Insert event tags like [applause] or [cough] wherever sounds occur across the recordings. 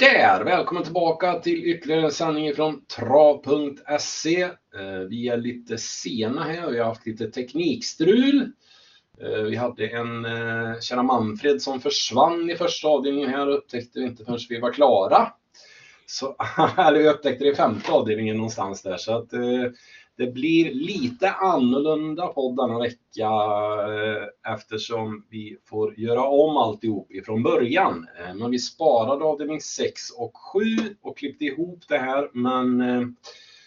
där! Välkommen tillbaka till ytterligare en sändning från trav.se. Eh, vi är lite sena här, vi har haft lite teknikstrul. Eh, vi hade en eh, kära Manfred som försvann i första avdelningen här och upptäckte vi inte förrän vi var klara. Så, [laughs] eller vi upptäckte det i femte avdelningen någonstans där. Så att, det blir lite annorlunda podd denna vecka eh, eftersom vi får göra om alltihop ifrån början. Eh, men vi sparade avdelning 6 och 7 och klippte ihop det här. Men eh,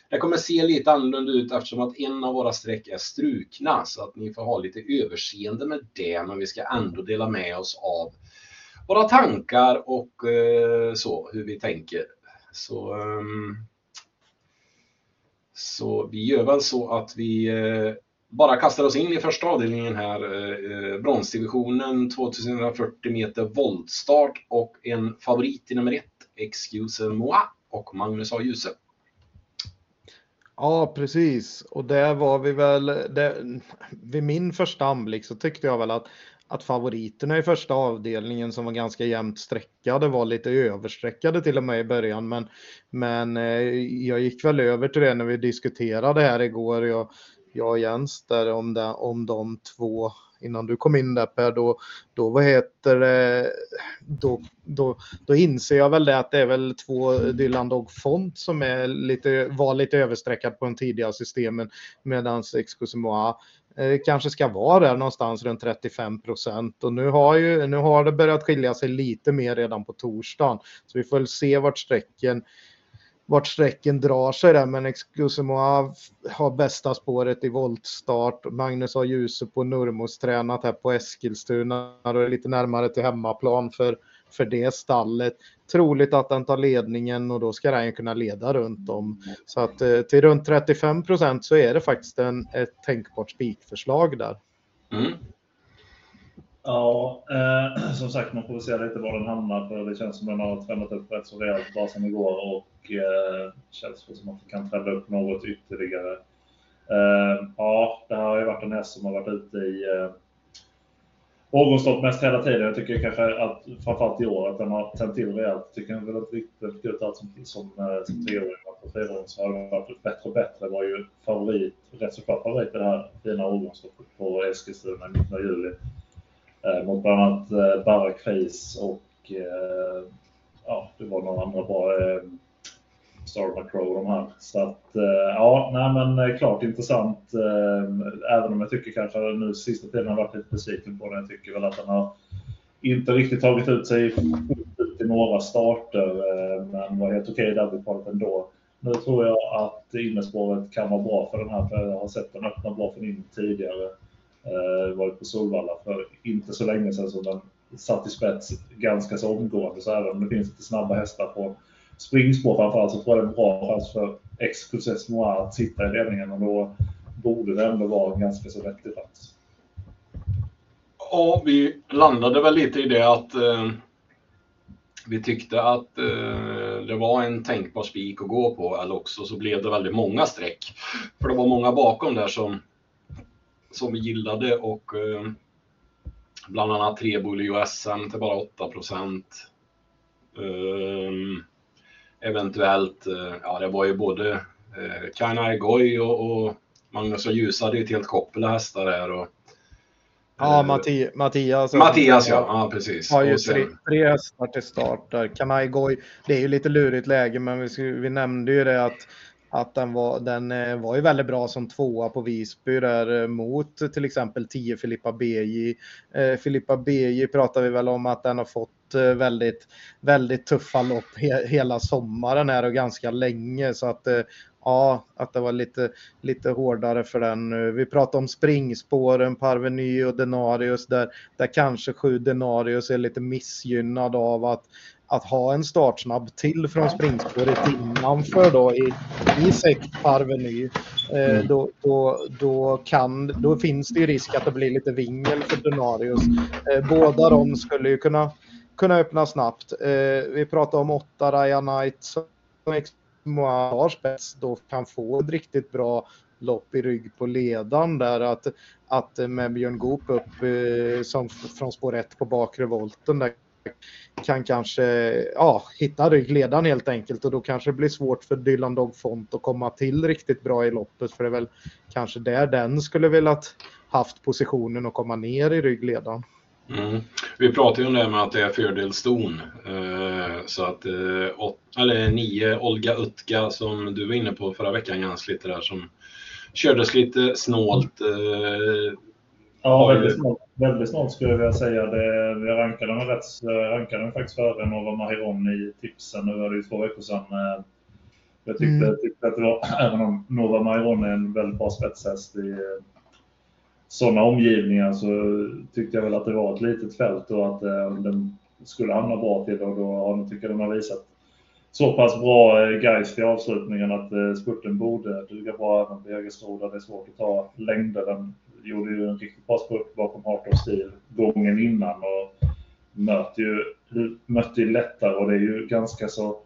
det kommer se lite annorlunda ut eftersom att en av våra streck är strukna så att ni får ha lite överseende med det. Men vi ska ändå dela med oss av våra tankar och så, hur vi tänker. Så ehm, så vi gör väl så att vi eh, bara kastar oss in i första avdelningen här. Eh, eh, bronsdivisionen 2140 meter voltstart och en favorit i nummer ett, Excuse Moi och Magnus A. Djuse. Ja, precis. Och där var vi väl, det, vid min första anblick så tyckte jag väl att att favoriterna i första avdelningen som var ganska jämnt streckade var lite överstreckade till och med i början. Men, men eh, jag gick väl över till det när vi diskuterade här igår, jag, jag och Jens, där om, det, om de två innan du kom in där Per, då, då vad heter det, då, då, då inser jag väl det att det är väl två Dylan Dog Font som är lite, var lite överstreckad på de tidiga systemen medan Excusimoa Eh, kanske ska vara där någonstans runt 35 procent. Och nu har, ju, nu har det börjat skilja sig lite mer redan på torsdagen. Så vi får väl se vart sträcken, vart sträcken drar sig där. Men Excusemoa har bästa spåret i voltstart. Magnus har ljuset på Nurmos tränat här på Eskilstuna. Och är lite närmare till hemmaplan för för det stallet. Troligt att den tar ledningen och då ska den kunna leda runt om. Så att eh, till runt 35 procent så är det faktiskt en, ett tänkbart spikförslag där. Mm. Ja, eh, [clears throat] som sagt man får se lite var den hamnar för det känns som att den har tränat upp rätt så rejält bara som igår och eh, känns som att den kan träna upp något ytterligare. Eh, ja, det här har ju varit en häst som har varit ute i eh, årgångsstopp mest hela tiden. Jag tycker kanske att framförallt i år att den har tänt till rejält. Jag tycker den att riktigt ut allt som, som, eh, som treåring. På fyraåring så har det varit bättre och bättre. Var ju favorit, rätt så klart favorit i det här fina årgångsloppet på Eskilstuna i mitten av juli. Eh, mot bland annat eh, Barak och eh, ja, det var några andra bra eh, Star Crow de här. Så att, eh, ja, nej men eh, klart intressant. Eh, även om jag tycker kanske nu sista tiden har varit lite besviken på den. Jag tycker väl att den har inte riktigt tagit ut sig ut i några starter, men var helt okej okay där ändå. Nu tror jag att innespåret kan vara bra för den här, för jag har sett den öppna bra från in tidigare. Eh, varit på Solvalla för inte så länge sedan som den satt i spets ganska så omgående. Så även om det finns lite snabba hästar på springspår framförallt så tror jag det är en bra chans för Exclusive Noir att sitta i ledningen och då borde det ändå vara en ganska så vettig plats. Ja, vi landade väl lite i det att eh, vi tyckte att eh, det var en tänkbar spik att gå på eller också så blev det väldigt många streck. För det var många bakom där som, som vi gillade och eh, bland annat Trebully och SM till bara 8 procent. Um, eventuellt, eh, ja det var ju både eh, Kanai Goy och, och Magnus och Ljus hade ju ett helt koppel hästar här. Och, Ja, eh, Matti Mattias. Mattias, ja. ja precis. Har ju sen... tre, tre hästar till start där. Kanai Goy, det är ju lite lurigt läge, men vi, vi nämnde ju det att att den var, den eh, var ju väldigt bra som tvåa på Visby där mot till exempel 10 Filippa BJ. Eh, Filippa BJ pratar vi väl om att den har fått Eh, väldigt, väldigt tuffa lopp he hela sommaren här och ganska länge så att eh, ja, att det var lite, lite hårdare för den nu. Vi pratade om springspåren, Parveny och Denarius där, där kanske sju Denarius är lite missgynnad av att att ha en startsnabb till från springspåret innanför då i, i sex Parveny. Eh, mm. då, då, då, kan, då finns det ju risk att det blir lite vingel för Denarius. Eh, båda de skulle ju kunna kunna öppna snabbt. Eh, vi pratar om åtta Ryan Knight som har spets då kan få ett riktigt bra lopp i rygg på ledan där att, att med Björn Goop upp eh, som från spår 1 på bakre volten där kan kanske ja, hitta ryggledaren helt enkelt och då kanske det blir svårt för Dylan Dog Font att komma till riktigt bra i loppet för det är väl kanske där den skulle velat haft positionen och komma ner i ryggledaren. Mm. Vi pratade ju om det med att det är fördel ston. Eh, så att, eh, åt, eller nio Olga Utka som du var inne på förra veckan Jens, lite där som kördes lite snålt. Eh, ja, väldigt snålt, väldigt snålt skulle jag vilja säga. Det, jag rankade den, rätt, rankade den faktiskt före Nova Mahiron i tipsen. Nu var det ju två veckor sedan. Jag tyckte, mm. tyckte att det var, [clears throat] även om Nova Mahiron är en väldigt bra spetshäst i sådana omgivningar så tyckte jag väl att det var ett litet fält och att eh, den skulle hamna bra till och då tycker jag den har visat så pass bra eh, geist i avslutningen att eh, spurten borde duga bra även på Jägersro där det är svårt att ta längder. Den gjorde ju en riktigt bra spurt bakom Heart of Steel gången innan och mötte ju, mötte ju lättare och det är ju ganska så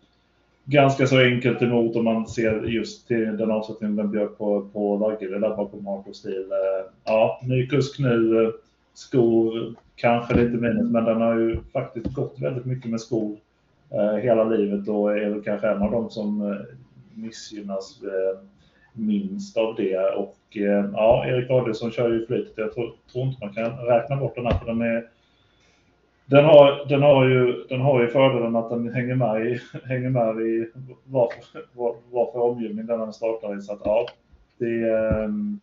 ganska så enkelt emot om man ser just till den avsättningen den bjöd på, på Vaggeryd där bakom Marco Stil. Eh, ja, ny kusk nu, skor kanske lite minus, men den har ju faktiskt gått väldigt mycket med skor eh, hela livet och är väl kanske en av dem som eh, missgynnas minst av det. Och ja, Erik Adielsson kör ju flytet. Jag tror, tror, inte man kan räkna bort den här, för den är den har, den, har ju, den har ju fördelen att den hänger med i, [laughs] hänger med i vad, var, vad för omgivning den startar i. Så att, ja, det, ehm,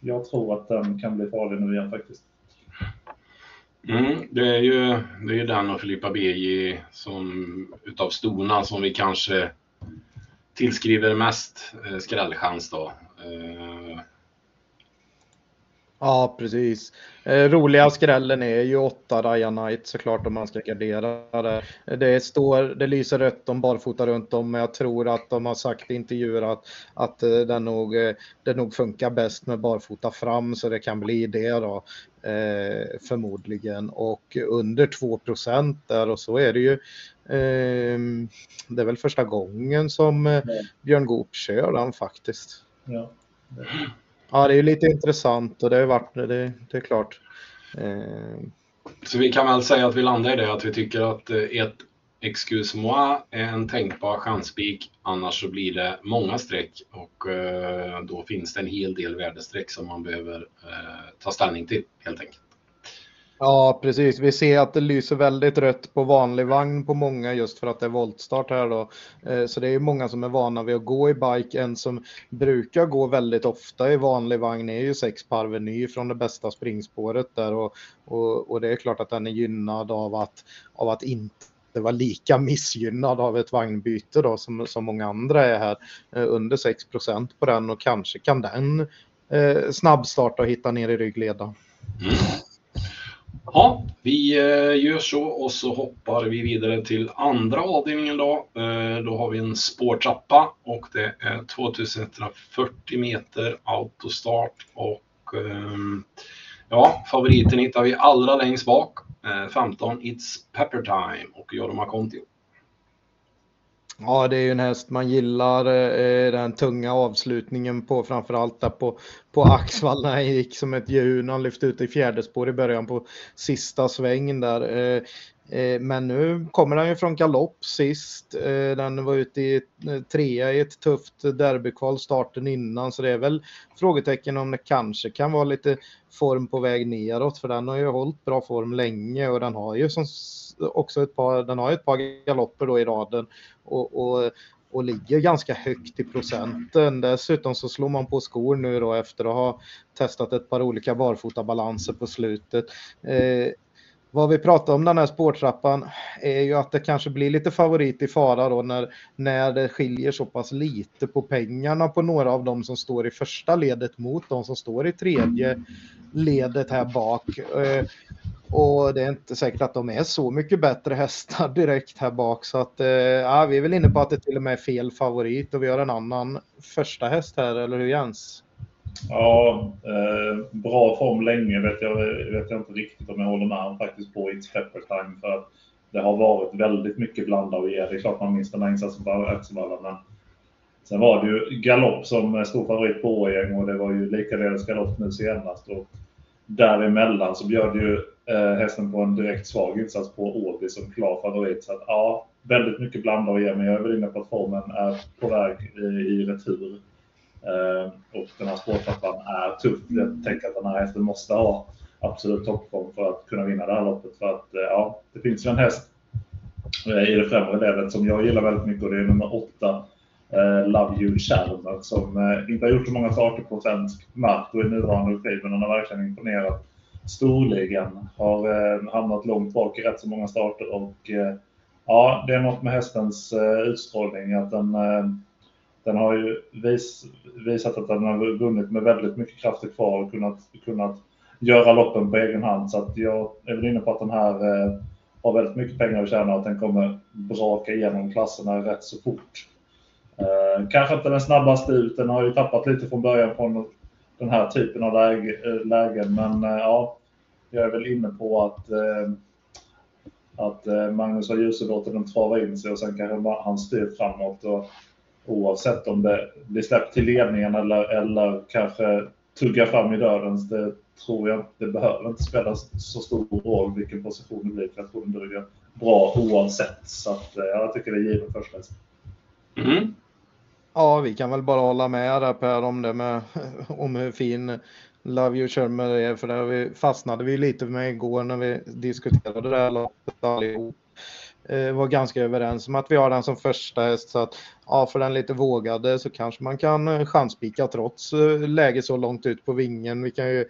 jag tror att den kan bli farlig nu igen faktiskt. Mm, det är ju det är den och Filippa BJ som utav stona som vi kanske tillskriver mest eh, skrällchans då. Eh, Ja, precis. Eh, roliga skrällen är ju 8 Ryan Knight såklart om man ska gardera det. Det, står, det lyser rött om barfota runt om men jag tror att de har sagt i intervjuer att, att eh, den, nog, eh, det nog funkar bäst med barfota fram så det kan bli det då eh, förmodligen. Och under 2 där och så är det ju eh, det är väl första gången som eh, Björn Goop kör den faktiskt. Ja. Ja, det är ju lite intressant och det har varit det, det är klart. Eh... Så vi kan väl säga att vi landar i det att vi tycker att eh, ett Excuse moi är en tänkbar chanspik. Annars så blir det många streck och eh, då finns det en hel del värdestreck som man behöver eh, ta ställning till helt enkelt. Ja, precis. Vi ser att det lyser väldigt rött på vanlig vagn på många just för att det är voltstart här då. Eh, så det är många som är vana vid att gå i bike. En som brukar gå väldigt ofta i vanlig vagn är ju sex Parveny från det bästa springspåret där och, och, och, det är klart att den är gynnad av att, av att inte vara lika missgynnad av ett vagnbyte då som, som många andra är här. Eh, under 6% på den och kanske kan den eh, snabbstarta och hitta ner i ryggledan. Mm. Ja, vi eh, gör så och så hoppar vi vidare till andra avdelningen då. Eh, då har vi en spårtrappa och det är 2140 meter autostart och ehm, ja, favoriten hittar vi allra längst bak. Eh, 15 It's Pepper Time och Jorma Kontio. Ja, det är ju en häst man gillar. Eh, eh den tunga avslutningen på framförallt där på, på Axvall när han gick som ett djur. Han lyfte ut i fjärde spår i början på sista svängen där. Eh, Eh, men nu kommer han ju från galopp sist. Eh, den var ute i eh, trea i ett tufft derbykval starten innan så det är väl frågetecken om det kanske kan vara lite form på väg neråt för den har ju hållit bra form länge och den har ju som också ett par, den har ett par galopper då i raden och, och, och ligger ganska högt i procenten. Dessutom så slår man på skor nu då efter att ha testat ett par olika barfotabalanser på slutet. Vad vi pratar om den här spårtrappan är ju att det kanske blir lite favorit i fara då när, när det skiljer så pass lite på pengarna på några av dem som står i första ledet mot de som står i tredje ledet här bak. Eh, och det är inte säkert att de är så mycket bättre hästar direkt här bak. Så att, eh, ja, vi är väl inne på att det till och med är fel favorit och vi har en annan första häst här, eller hur Jens? Ja, eh, bra form länge vet jag, vet jag inte riktigt om jag håller med om faktiskt på It's Pepper Time. För att det har varit väldigt mycket blanda och ge. Det är klart man minns den här insatsen på Axevalla. Men sen var det ju galopp som stor favorit på Årjäng och det var ju likaledes galopp nu senast. Och däremellan så bjöd ju eh, hästen på en direkt svag insats på Åby som klar favorit. Så att, ja, väldigt mycket blanda och ge, men jag är väl inne på att formen är på väg i, i retur. Eh, och den här spårtrappan är tuff. Jag tänker att den här hästen måste ha absolut toppform för att kunna vinna det här loppet. För att eh, ja, det finns ju en häst eh, i det främre ledet som jag gillar väldigt mycket och det är nummer åtta eh, Love You Chalmer som eh, inte har gjort så många starter på svensk mark och i nuvarande regi, men han har verkligen imponerat storligen. Har eh, hamnat långt bak i rätt så många starter och eh, ja, det är något med hästens eh, utstrålning att den, eh, den har ju vis, visat att den har vunnit med väldigt mycket krafter kvar och kunnat, kunnat göra loppen på egen hand. Så att jag är väl inne på att den här eh, har väldigt mycket pengar att tjäna och att den kommer braka igenom klasserna rätt så fort. Eh, kanske inte den snabbaste ut, den har ju tappat lite från början från den här typen av läge, eh, lägen, men eh, ja, jag är väl inne på att, eh, att eh, Magnus har ljuset låter den trava in sig och sen kanske han styr framåt. Och, oavsett om det blir släppt till ledningen eller, eller kanske tugga fram i döden. Det tror jag det behöver inte spela så stor roll vilken position det blir för jag tror den duger bra oavsett. Så att, eh, jag tycker det är givet första mm. Ja, vi kan väl bara hålla med där Per om det med [laughs] om hur fin Love You Shermer är för det vi fastnade vi lite med igår när vi diskuterade det här loppet allihop. Eh, var ganska överens om att vi har den som första häst så att ja, för den lite vågade så kanske man kan eh, chanspika trots eh, läge så långt ut på vingen. Vi kan ju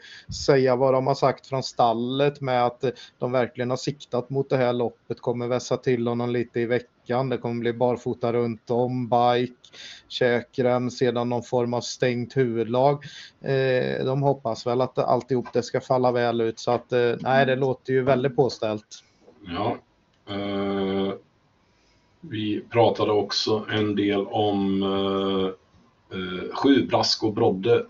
säga vad de har sagt från stallet med att de verkligen har siktat mot det här loppet, kommer vässa till honom lite i veckan. Det kommer bli barfota runt om, bike, käkrem, sedan någon form av stängt huvudlag. de hoppas väl att alltihop det ska falla väl ut så att nej, det låter ju väldigt påställt. Ja, Eh, vi pratade också en del om uh, uh, Sju Brask och Brodde.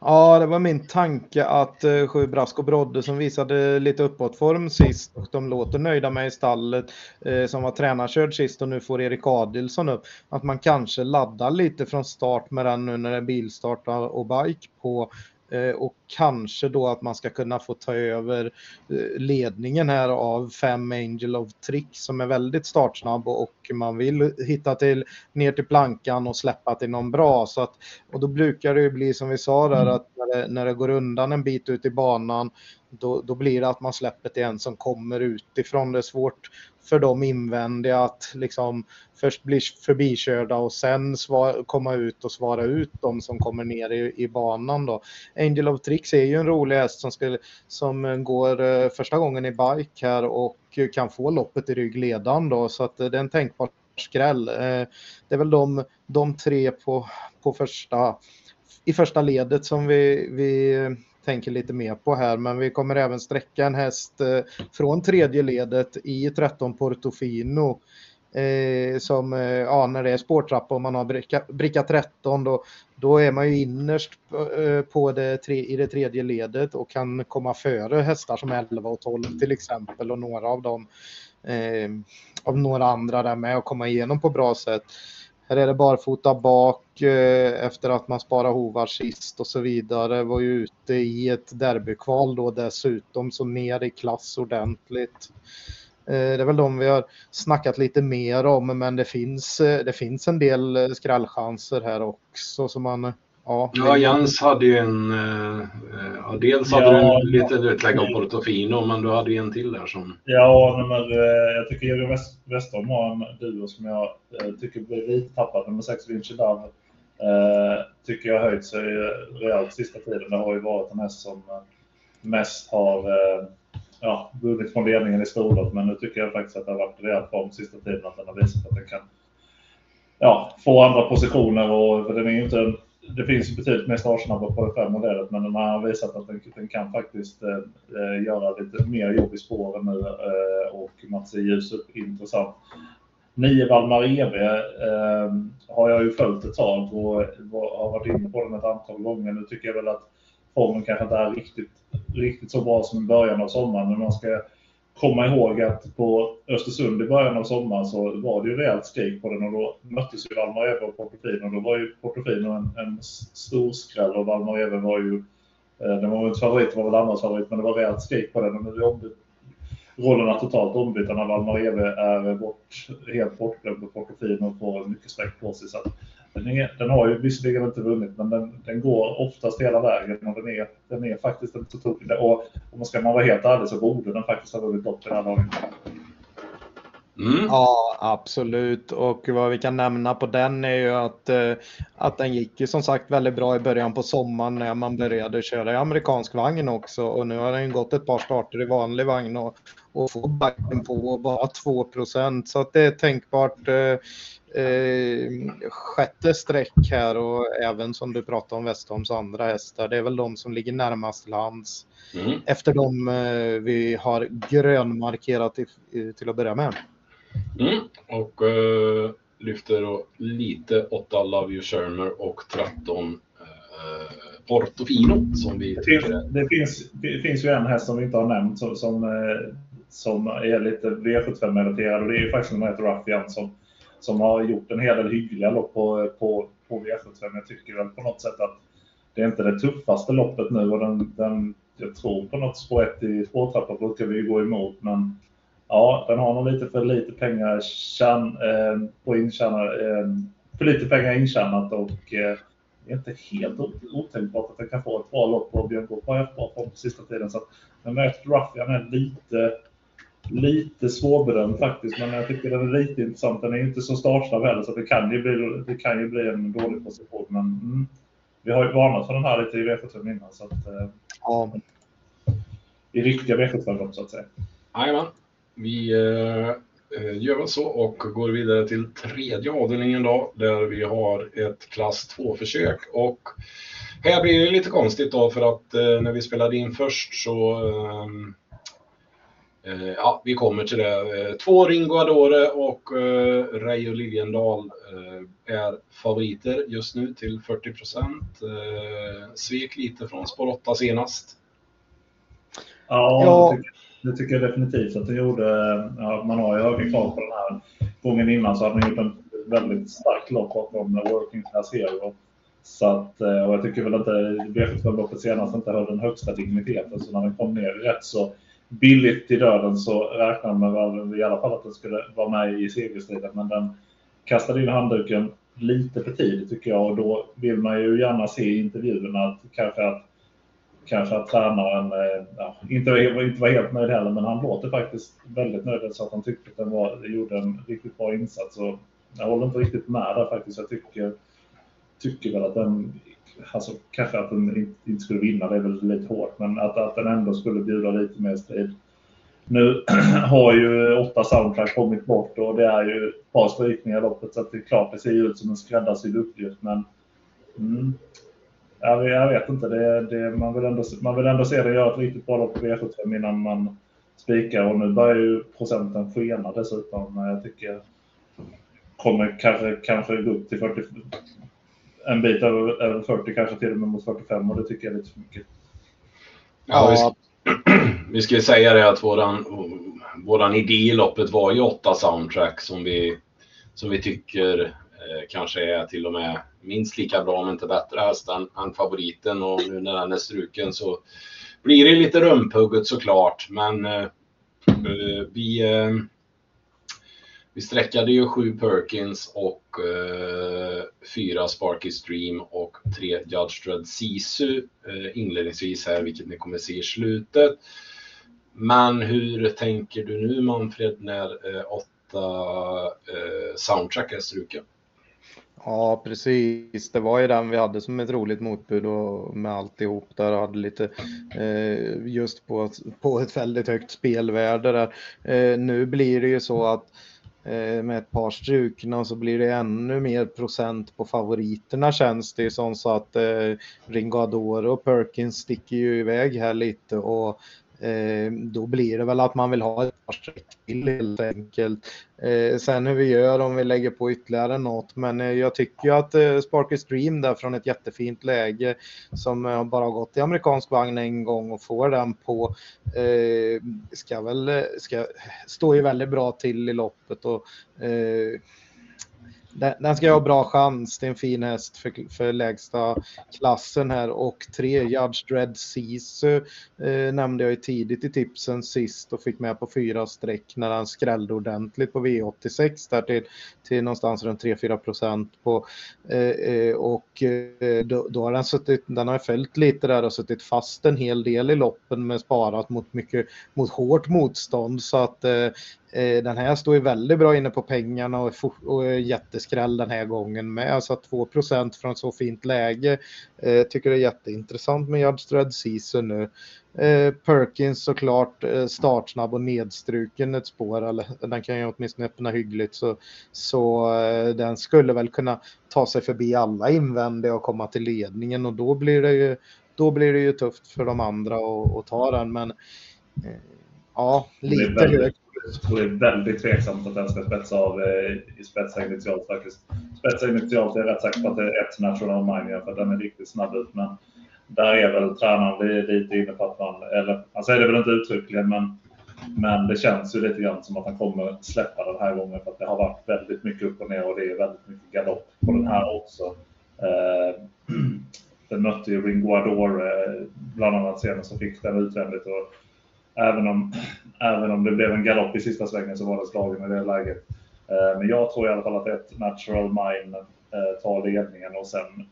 Ja, det var min tanke att uh, Sju Brask och Brodde som visade lite uppåtform sist och de låter nöjda med i stallet uh, som var tränarkörd sist och nu får Erik Adilsson upp. Att man kanske laddar lite från start med den nu när det är bilstart och bike på och kanske då att man ska kunna få ta över eh, ledningen här av fem Angel of Trick som är väldigt startsnabb och man vill hitta till ner till plankan och släppa till någon bra. Så att, och då brukar det ju bli som vi sa där mm. att när det, när det går undan en bit ut i banan då, då blir det att man släpper till en som kommer utifrån. Det är svårt för de invändiga att liksom först bli förbikörda och sen svara, komma ut och svara ut de som kommer ner i, i banan. Då. Angel of Tricks är ju en rolig häst som, ska, som går eh, första gången i bike här och kan få loppet i ryggledan då så att eh, det är en tänkbar skräll. Eh, det är väl de, de tre på, på första, i första ledet som vi, vi tänker lite mer på här, men vi kommer även sträcka en häst eh, från tredje ledet i 13 Portofino. Eh, som, eh, ja, när det är spårtrappa och man har bricka, bricka 13 då, då är man ju innerst eh, på det tre, i det tredje ledet och kan komma före hästar som 11 och 12 till exempel och några av dem eh, av några andra där med och komma igenom på bra sätt. Här är det barfota bak eh, efter att man sparar hovar sist och så vidare. Var ju ute i ett derbykval då dessutom, så ner i klass ordentligt. Eh, det är väl de vi har snackat lite mer om, men det finns, eh, det finns en del eh, skrällchanser här också som man Ja, ja Jens hade ju en, eh, ja, dels hade ja, du en liten utlägg av Portofino, men du hade ju en till där som... Ja, nummer, eh, jag tycker Jörgen Westholm har en duo som jag eh, tycker blir lite tappad. Nummer 6, Vinci Dav, tycker jag har höjt sig rejält sista tiden. Det har ju varit en häst som mest har ja, vunnit från ledningen i storlopp, men nu tycker jag faktiskt att det har varit rejält form sista tiden, att den har visat att den kan ja, få andra positioner och den är ju inte en det finns betydligt mer startsnabba på det här modellet men den har visat att den, den kan faktiskt eh, eh, göra lite mer jobb i spåren nu eh, och man ser ljus upp intressant. Nio Valmar EV eh, har jag ju följt ett tag och har varit inne på den ett antal gånger. Nu tycker jag väl att formen kanske inte är riktigt, riktigt så bra som i början av sommaren men man ska komma ihåg att på Östersund i början av sommaren så var det ju rejält skrik på den och då möttes ju Valmar Eve och Portofino. Då var ju Portofino en, en stor skräll och Valmar Eve var ju eh, Den var inte favorit, det var väl andras favorit, men det var rejält skrik på den. Och nu är rollerna totalt ombytta när Valmar Eve är bort, helt bortglömd och Portofino får mycket streck på sig. Så den, har ju visserligen inte vunnit, men den, den går oftast hela vägen och den är, den är faktiskt inte så tokig. Och om man ska vara helt ärlig så borde den faktiskt ha vunnit upp den här dagen. Mm. Ja, absolut. Och vad vi kan nämna på den är ju att, eh, att den gick ju som sagt väldigt bra i början på sommaren när man började köra i amerikansk vagn också. Och nu har den gått ett par starter i vanlig vagn och, och får backen på bara 2% Så att det är tänkbart eh, sjätte streck här och även som du pratade om Westholms andra hästar. Det är väl de som ligger närmast lands mm. efter de eh, vi har grönmarkerat till, till att börja med. Mm. Och uh, lyfter då lite 8 Love You Shermer och 13 uh, eh, Portofino som vi det finns, det, finns, det finns ju en häst som vi inte har nämnt som, som, eh, som är lite V75-relaterad och det är ju faktiskt den heter Ruffian som, som har gjort en hel del hyggliga lopp på, på, på V75. Jag tycker väl på något sätt att det är inte det tuffaste loppet nu och den, den jag tror på något spår 1 i spårtrappa brukar vi gå emot men Ja, den har nog lite för lite pengar tjän, eh, på intjäna, eh, för lite pengar intjänat och eh, det är inte helt otänkbart att den kan få ett bra lopp på Björn Goop har haft bra form på sista tiden. Så att, den möter Ruffian är lite, lite svårbedömd faktiskt, men jag tycker den är lite intressant. Den är inte så startsnabb heller, så det kan ju bli, det kan ju bli en dålig position. Men mm, vi har ju varnat för den här lite i V75 innan, så att, eh, ja. i riktiga V75 så att säga. Jajamän. Vi eh, eh, gör väl så och går vidare till tredje avdelningen då, där vi har ett klass 2-försök. Och här blir det lite konstigt då, för att eh, när vi spelade in först så eh, ja, vi kommer till det. Två Ringo Adore och eh, Reijo Liljendal eh, är favoriter just nu till 40 procent. Eh, svek lite från spår 8 senast. Ja, ja. Det tycker jag definitivt att det gjorde. Ja, man har ju höga krav på den här. Gången innan så hade man gjort en väldigt stark lopp bakom Working Class Hero. Så att, eh, och jag tycker väl inte V75-loppet senast inte höll den högsta digniteten. Så när den kom ner rätt så billigt i döden så räknade man väl i alla fall att den skulle vara med i segerstriden. Men den kastade in handduken lite för tidigt tycker jag och då vill man ju gärna se i intervjuerna att kanske att kanske att tränaren eh, ja, inte, inte var helt nöjd heller, men han låter faktiskt väldigt nöjd så att han tyckte att den var, gjorde en riktigt bra insats. Och jag håller inte riktigt med där faktiskt. Jag tycker, tycker väl att den, alltså kanske att den inte skulle vinna, det är väl lite hårt, men att, att den ändå skulle bjuda lite mer strid. Nu [clears throat] har ju åtta soundtrack kommit bort och det är ju ett par strykningar i loppet så att det är klart det ser ut som en skräddarsydd uppgift men mm, jag, jag vet inte. Det, det, man, vill ändå, man vill ändå se det göra ett riktigt bra lopp på V75 innan man spikar. Och nu börjar ju procenten skena dessutom. Jag tycker kommer kanske, kanske gå upp till 40, en bit över, över 40, kanske till och med mot 45 och det tycker jag är lite för mycket. Ja, vi, ska, [clears throat] vi ska säga det att våran, våran idé i loppet var ju åtta soundtrack som vi, som vi tycker Eh, kanske är till och med minst lika bra om inte bättre häst än, än favoriten och nu när den är struken så blir det lite rumphugget såklart men eh, eh vi eh, vi sträckade ju sju Perkins och eh, fyra Sparky Stream och tre Judge Dredd Sisu eh, inledningsvis här, vilket ni kommer se i slutet. Men hur tänker du nu Manfred när eh, åtta eh, soundtrack är struken? Ja, precis. Det var ju den vi hade som ett roligt motbud och med alltihop där och hade lite eh, just på, på ett väldigt högt spelvärde där. Eh, nu blir det ju så att eh, Eh, med ett par strukna så blir det ännu mer procent på favoriterna känns det ju som. Så att eh, Ringadoro och Perkins sticker ju iväg här lite och Eh, då blir det väl att man vill ha ett par streck till helt enkelt. Eh, sen hur vi gör om vi lägger på ytterligare något. Men eh, jag tycker ju att eh, Sparky Stream där från ett jättefint läge som eh, bara har gått i amerikansk vagn en gång och får den på eh, ska väl eh, ska, stå ju väldigt bra till i loppet och eh, den, den ska ha bra chans. Det är en fin häst för, för lägsta klassen här och tre Judge Dread Sisu eh, nämnde jag ju tidigt i tipsen sist och fick med på fyra streck när han skrällde ordentligt på V86 där till, till någonstans runt 3-4 procent på eh, eh, och eh, då, då, har den suttit, den har följt lite där och suttit fast en hel del i loppen med sparat mot mycket mot hårt motstånd så att Eh, den här står ju väldigt bra inne på pengarna och, är jätteskräll den här gången med. Alltså 2% från så fint läge. Eh, tycker det är jätteintressant med Judge Dread Season nu. Eh, Perkins såklart eh, startsnabb och nedstruken ett spår. Eller, den kan ju åtminstone öppna hyggligt. Så, så eh, den skulle väl kunna ta sig förbi alla invändiga och komma till ledningen. Och då blir det ju, då blir det ju tufft för de andra att, att ta den. Men eh, ja, lite högt det är väldigt tveksamt att den ska spetsa av eh, i spetsa initialt faktiskt. Spetsa initialt är rätt säker på att det är ett national mine för att den är riktigt snabb ut. Men där är väl tränaren lite inne på att man, eller han säger det väl inte uttryckligen, men, men det känns ju lite grann som att han kommer släppa den här gången för att det har varit väldigt mycket upp och ner och det är väldigt mycket galopp på den här också. Eh, [clears throat] den mötte ju Ringo Adore eh, bland annat senast och fick den utvändigt. Och Även om, även om det blev en galopp i sista svängen så var det slagen i det läget. Eh, men jag tror i alla fall att ett natural mine eh, tar ledningen och sen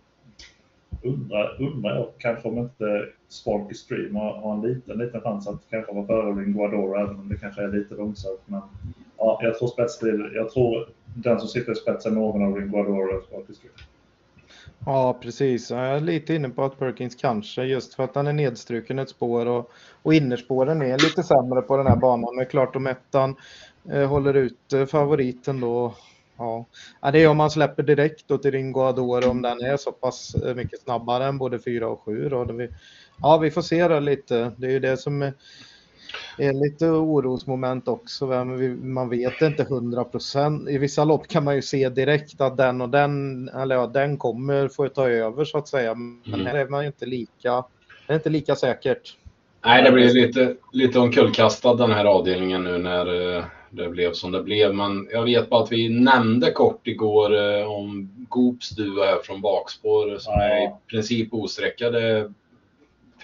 undrar, undrar jag kanske om inte Sparky Stream har, har en liten, liten chans att kanske vara före Ringuador även om det kanske är lite långsamt. Men ja, jag tror spetsstil, jag tror den som sitter i spetsen någon av Ringuador och Sparky Stream. Ja, precis. Jag är lite inne på att Perkins kanske, just för att han är nedstruken ett spår och, och innerspåren är lite sämre på den här banan. Men klart om ettan eh, håller ut eh, favoriten då. Ja. ja, det är om man släpper direkt då till Ringo Adore om den är så pass eh, mycket snabbare än både 4 och 7. Då. Ja, vi får se det lite. Det är ju det som är är lite orosmoment också. Man vet inte 100 procent. I vissa lopp kan man ju se direkt att den och den, eller ja, den kommer få ta över så att säga. Men mm. här är man inte lika, det är inte lika säkert. Nej, det blir lite, lite omkullkastad den här avdelningen nu när eh, det blev som det blev. Men jag vet bara att vi nämnde kort igår eh, om Goops duo här från bakspår som ja. är i princip osträckade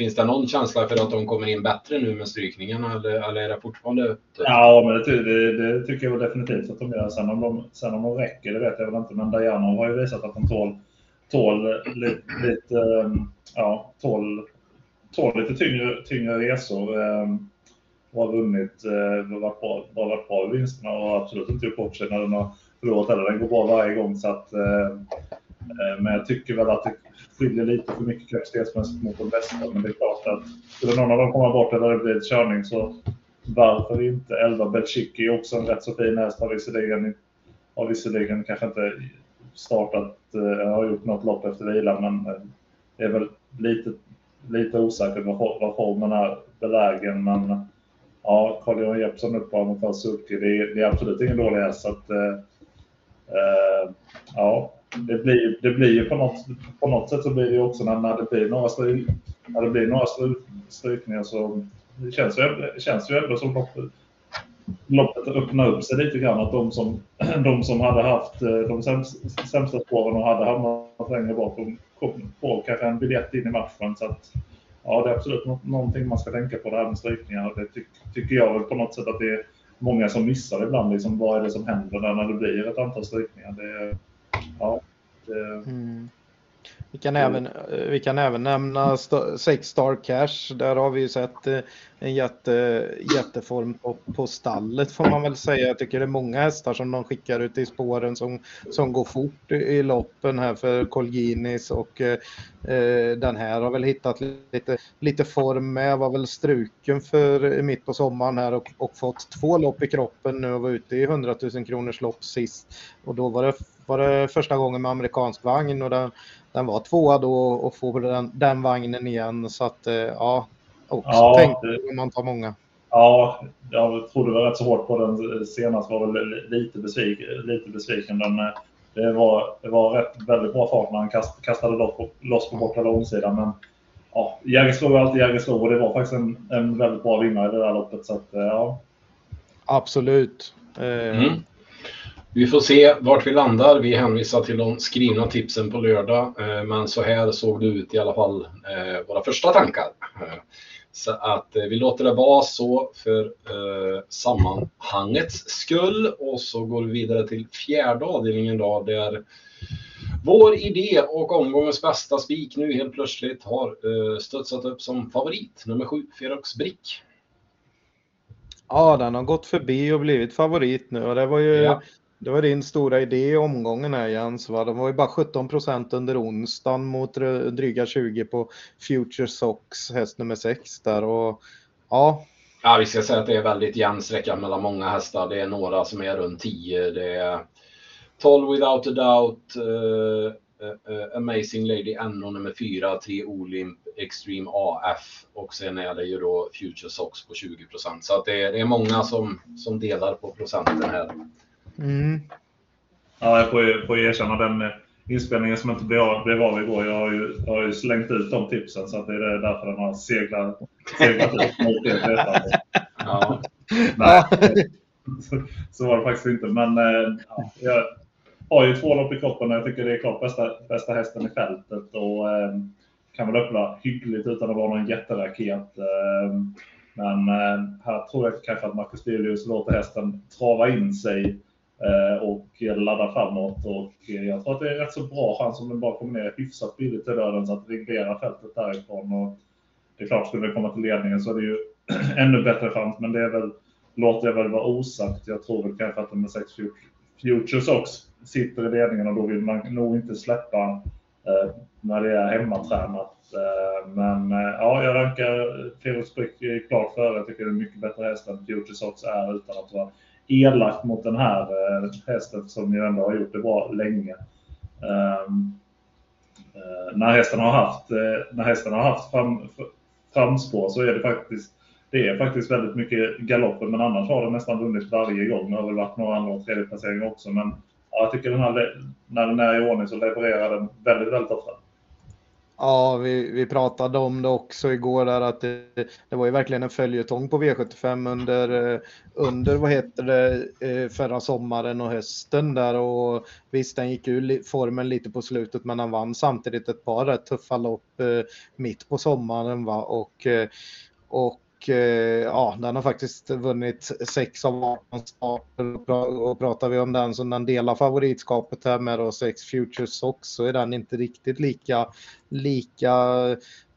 Finns det någon känsla för att de kommer in bättre nu med strykningarna eller, eller är det fortfarande tufft? Ja, men det, det, det, tycker jag väl definitivt att de gör. Sen om de, sen om de räcker, det vet jag väl inte. Men Diana har ju visat att de tål, tål lite, lite, ja, tål, tål lite tyngre, tyngre resor. Ehm, och har vunnit, eh, varit bra, varit bra i vinsterna och absolut inte gjort bort sig när den har förlorat heller. Den går bra varje gång. Så att, ehm, Eh, men jag tycker väl att det skiljer lite för mycket kapacitetsmässigt mot de bästa. Men det är klart att skulle någon av dem komma bort eller det blir ett körning så varför inte? 11 Belchiki är också en rätt så fin häst. Har visserligen, har visserligen kanske inte startat, eh, har gjort något lopp efter vila men eh, det är väl lite, lite osäkert vad formen är belägen. Men ja, Carl-Johan Jeppsson upp på mot Suzuki, det, är, det är absolut ingen dålig häst. Så att, eh, ja, det blir, det blir ju på något, på något sätt så blir det ju också när, när det blir några, stry, när det blir några strykningar så det känns ju, det känns ju ändå som loppet, loppet öppnar upp sig lite grann. Att de som, [clears throat] de som hade haft eh, de sämsta, sämsta spåren och hade hamnat längre bak får kanske en biljett in i matchen. Så att, ja, det är absolut någonting man ska tänka på det här med strykningar. Det ty, tycker jag väl på något sätt att det är många som missar ibland. Liksom, vad är det som händer när det blir ett antal strykningar? Det, ja, det... Mm. Vi kan, även, vi kan även nämna Sex Star Cash. Där har vi ju sett eh, en jätte, jätteform på, på stallet får man väl säga. Jag tycker det är många hästar som de skickar ut i spåren som, som går fort i loppen här för Colginis och eh, eh, den här har väl hittat lite, lite form med. Var väl struken för mitt på sommaren här och, och fått två lopp i kroppen nu och var ute i 100 000 kronors lopp sist. Och då var det var det första gången med amerikansk vagn och den, den var tvåa då och får den, den vagnen igen. Så att eh, ja, också ja, tänk om man tar många. Ja, jag trodde väl rätt så hårt på den senast. Var väl lite besviken. Lite besviken. Den, eh, det var, det var rätt, väldigt bra fart när han kast, kastade loss på, loss på bortre långsidan. Men ja, Jägersro är alltid Jägersro och det var faktiskt en, en väldigt bra vinnare i det där loppet. Så att, eh, ja. Absolut. Mm. Vi får se vart vi landar. Vi hänvisar till de skrivna tipsen på lördag. Men så här såg det ut i alla fall, våra första tankar. Så att vi låter det vara så för sammanhangets skull. Och så går vi vidare till fjärde avdelningen då, där vår idé och omgångens bästa spik nu helt plötsligt har studsat upp som favorit. Nummer 7, Ferox Brick. Ja, den har gått förbi och blivit favorit nu och det var ju ja det var din stora idé i omgången här Jens. Va? De var ju bara 17 procent under onsdagen mot dryga 20 på Future Sox, häst nummer 6 där och ja. Ja, vi ska säga att det är väldigt jämn sträcka mellan många hästar. Det är några som är runt 10. Det är 12 Without a Doubt, uh, uh, Amazing Lady NO nummer 4, 3 Olimp, Extreme AF och sen är det ju då Future Sox på 20 procent. Så att det är, det är många som, som delar på procenten här. Mm. Ja, jag får ju, får erkänna den eh, inspelningen som inte blev blev av igår. Jag har, ju, jag har ju slängt ut de tipsen så att det är därför den har seglat, seglat ut mot det. Ja. Nej, så, så, var det faktiskt inte. Men ja, jag har ju två lopp i kroppen och jag tycker det är klart bästa, bästa hästen i fältet. Och, eh, kan väl öppna hyggligt utan att vara någon jätteraket. Eh, men eh, här tror jag kanske att Marcus Birelius låter hästen trava in sig eh, Eh, och ladda framåt. Och eh, jag tror att det är rätt så bra chans om den bara kommer ner hyfsat billigt till döden så att reglera fältet därifrån. Och det är klart, skulle det komma till ledningen så är det ju [clears throat] ännu bättre chans, men det är väl, låter jag väl vara osagt. Jag tror väl kanske att de med 6 Futures också sitter i ledningen och då vill man nog inte släppa eh, när det är hemmatränat. Eh, men eh, ja, jag rankar Felix Brick eh, klart före. Jag tycker det är mycket bättre häst än Futures också är utan att vara elak mot den här eh, hästen som ju ändå har gjort det bra länge. Ehm, eh, när hästen har haft, eh, när hästen har haft fram, framspår så är det faktiskt det är faktiskt väldigt mycket galopper, men annars har den nästan vunnit varje gång. Det har väl varit några andra och tredjeplaceringar också, men jag tycker den här, när den är i ordning så levererar den väldigt, väldigt ofta. Ja, vi, vi pratade om det också igår där att det, det var ju verkligen en följetong på V75 under, eh, under vad heter det, eh, förra sommaren och hösten där. Och visst den gick ur formen lite på slutet men han vann samtidigt ett par rätt tuffa lopp eh, mitt på sommaren va? Och, och och eh, ja, den har faktiskt vunnit 6 av 18 starter. Och pratar vi om den som den delar favoritskapet här med då 6 Futures Sox så är den inte riktigt lika, lika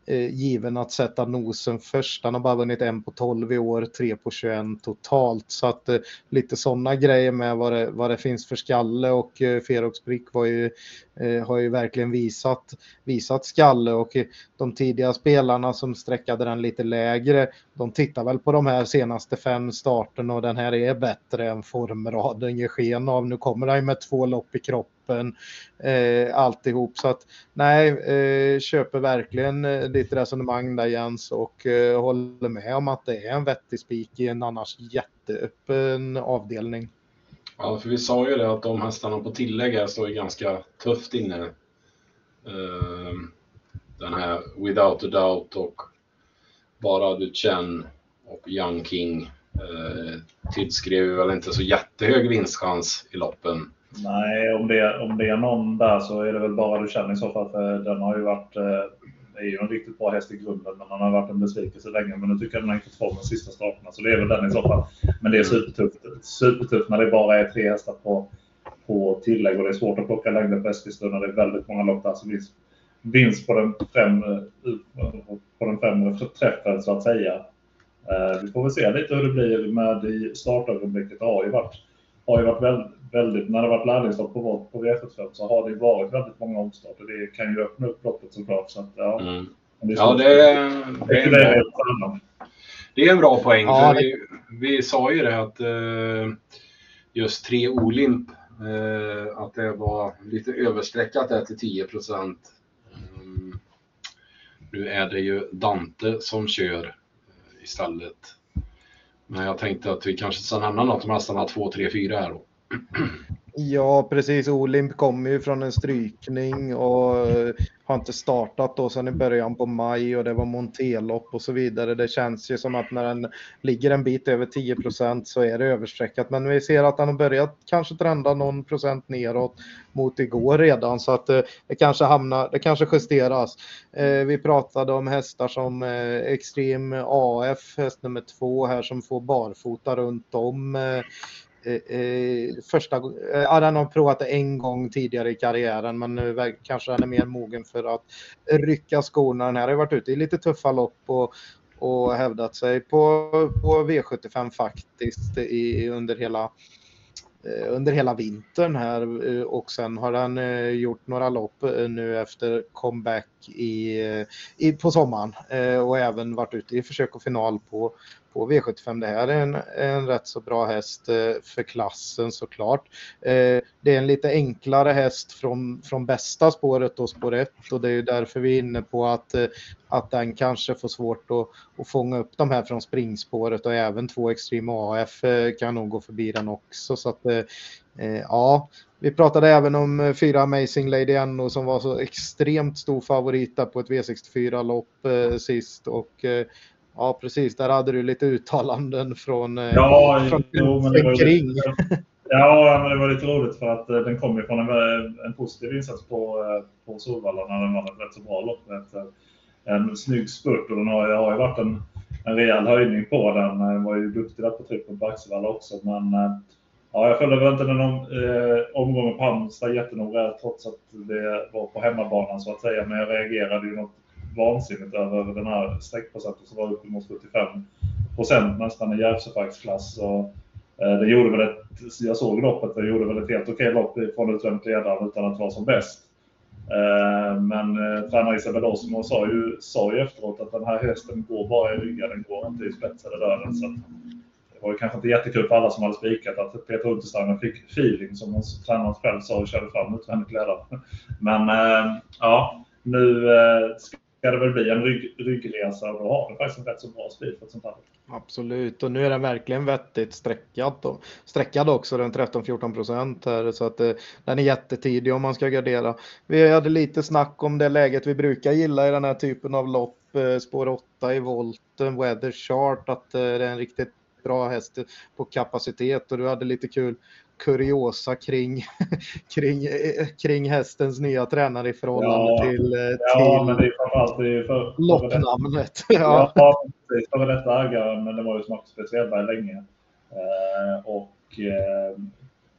Eh, given att sätta nosen först. Han har bara vunnit en på 12 i år, tre på 21 totalt. Så att eh, lite sådana grejer med vad det, vad det finns för skalle och eh, Ferox Brick var ju, eh, har ju verkligen visat, visat skalle och eh, de tidiga spelarna som sträckade den lite lägre, de tittar väl på de här senaste fem starterna och den här är bättre än formraden ger sken av. Nu kommer han med två lopp i kroppen kroppen, eh, alltihop. Så att nej, eh, köper verkligen eh, ditt resonemang där Jens och eh, håller med om att det är en vettig spik i en annars jätteöppen avdelning. Ja, för vi sa ju det att de hästarna på tillägg här står ju ganska tufft inne. Uh, den här Without a Doubt och Bara du känn och Young King uh, tillskrev väl inte så jättehög vinstchans i loppen. Nej, om det, om det är någon där så är det väl bara du känner i så fall. För den har ju varit, det är ju en riktigt bra häst i grunden, men han har varit en besvikelse länge. Men nu tycker jag den har hittat form de sista starterna, så det är väl den i så fall. Men det är supertufft, supertufft när det bara är tre hästar på, på tillägg och det är svårt att plocka längder på Eskilstuna. Det är väldigt många lopp där som vinns, vinst på den främre, på den främre träffen så att säga. Eh, vi får väl se lite hur det blir med i startögonblicket. Det har ju varit, har ju varit väldigt väldigt, när det varit lärlingslopp på, på V75 så har det varit väldigt många omstarter. Det kan ju öppna upp loppet såklart. Så att, ja, mm. det ja, det, det, är det, är bra, det är en bra poäng. Ja, vi, vi sa ju det att uh, just tre Olimp, uh, att det var lite överstreckat där till 10 procent. Um, nu är det ju Dante som kör istället. Men jag tänkte att vi kanske ska nämna något om hästarna 2, 3, 4 här då. [clears throat] Ja, precis. Olimp kommer ju från en strykning och eh, har inte startat då sedan i början på maj och det var Montelopp och så vidare. Det känns ju som att när den ligger en bit över 10 procent så är det överstreckat. Men vi ser att den har börjat kanske trenda någon procent neråt mot igår redan så att eh, det kanske hamnar, det kanske justeras. Eh, vi pratade om hästar som Extreme AF, häst nummer två här som får barfota runt om Eh, eh, första eh, ja, den har provat det en gång tidigare i karriären men nu kanske den är mer mogen för att rycka skorna. Den här har varit ute i lite tuffa lopp och, och hävdat sig på, på V75 faktiskt i, under hela eh, under hela vintern här och sen har han gjort några lopp nu efter comeback i, i, på sommaren och även varit ute i försök och final på, på V75. Det här är en, en rätt så bra häst eh, för klassen såklart. Eh, det är en lite enklare häst från, från bästa spåret och spår 1 och det är ju därför vi är inne på att, eh, att den kanske får svårt att, att fånga upp de här från springspåret och även två Extreme AF kan nog gå förbi den också. Så att, ja, vi pratade även om fyra Amazing Lady NO som var så extremt stor favorit på ett V64-lopp sist och Ja, precis. Där hade du lite uttalanden från, eh, ja, från jo, men det var kring. Lite, ja, men det var lite roligt för att eh, den kom ju från en, en positiv insats på, eh, på Solvalla när den vann ett rätt så bra lopp efter en snygg spurt. Och den har, har ju varit en, en rejäl höjning på den. Den var ju duktig där på trippen på Axevalla också. Men ja, jag följde väl inte den om, eh, omgången på Halmstad jättenoga trots att det var på hemmabanan så att säga. Men jag reagerade ju något vansinnigt över den här streckprocenten som var uppemot 75 procent nästan i Järvsöfacksklass. Eh, det gjorde väl ett, jag såg loppet, det gjorde väl ett helt okej lopp från utvändigt ledaren utan att vara som bäst. Eh, men eh, tränare Isabella Osmo sa ju, sa ju efteråt att den här hästen går bara i ryggen, den går inte i spets eller döden. Så det var ju kanske inte jättekul för alla som hade spikat att Peter Untersteiner fick feeling som tränaren själv sa och körde fram utvändigt ledaren. [laughs] Men eh, ja, nu eh, ska det väl bli en rygg, ryggresa och då har vi faktiskt en rätt så bra speed för ett sånt här. Absolut, och nu är den verkligen vettigt sträckad, då. sträckad också, den 13-14 procent här, så att eh, den är jättetidig om man ska gardera. Vi hade lite snack om det läget vi brukar gilla i den här typen av lopp, eh, spår 8 i volten, weather chart, att eh, det är en riktigt bra häst på kapacitet och du hade lite kul kuriosa kring, [laughs] kring, kring hästens nya tränare i förhållande ja, till, till ja, men det är framförallt det för, loppnamnet. Ja, [laughs] ja precis. Före detta ägaren, men det var ju Marcus Speciellberg länge. Eh, och eh,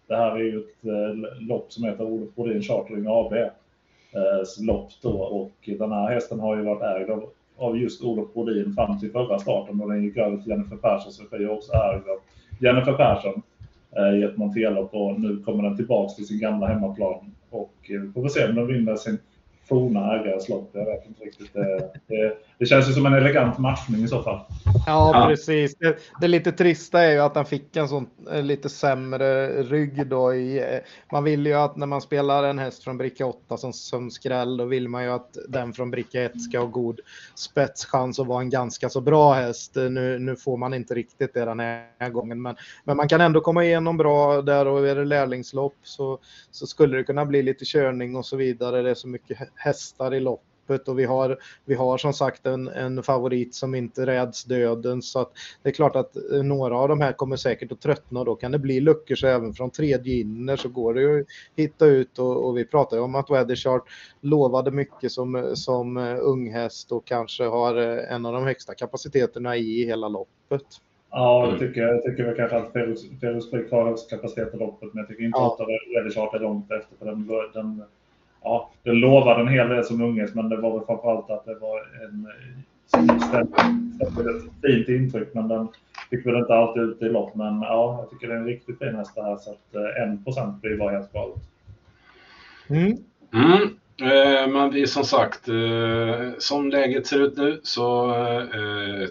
det här är ju ett eh, lopp som heter Olof Brodin Chartering AB. Eh, lopp då och den här hästen har ju varit ägd av, av just Olof Brodin fram till förra starten och den gick över till Jennifer Perssons regi och också ägd av Jennifer Persson i ett Montelopp och nu kommer den tillbaks till sin gamla hemmaplan. Och eh, vi får se om den vinner sin forna ägares lopp. Jag vet inte riktigt. Det, det, det, känns ju som en elegant matchning i så fall. Ja, ja. precis. Det, det lite trista är ju att han fick en sån eh, lite sämre rygg då. I, eh, man vill ju att när man spelar en häst från bricka 8 som, som skräll, då vill man ju att den från bricka 1 ska ha god spetschans och vara en ganska så bra häst. Nu, nu får man inte riktigt det den här gången, men, men man kan ändå komma igenom bra där och är det lärlingslopp så, så skulle det kunna bli lite körning och så vidare. Det är så mycket hästar i loppet och vi har, vi har som sagt en, en favorit som inte räds döden så att det är klart att eh, några av de här kommer säkert att tröttna och då kan det bli luckor så även från tredje inner så går det ju att hitta ut och, och vi pratar ju om att Weatherchart lovade mycket som, som uh, unghäst och kanske har uh, en av de högsta kapaciteterna i hela loppet. Ja, det tycker jag. Jag tycker väl kanske att Ferus har högst kapacitet i loppet, men jag tycker inte ja. att Weatherchart är långt efter. För den, den ja, det lovade en hel del som unges, men det var väl framförallt att det var en som ställde ett fint intryck, men den fick väl inte alltid ut i lopp. Men ja, jag tycker det är en riktigt fin häst det här, så att eh, en procent blir bara helt galet. Mm. Mm. Eh, men vi som sagt, eh, som läget ser ut nu så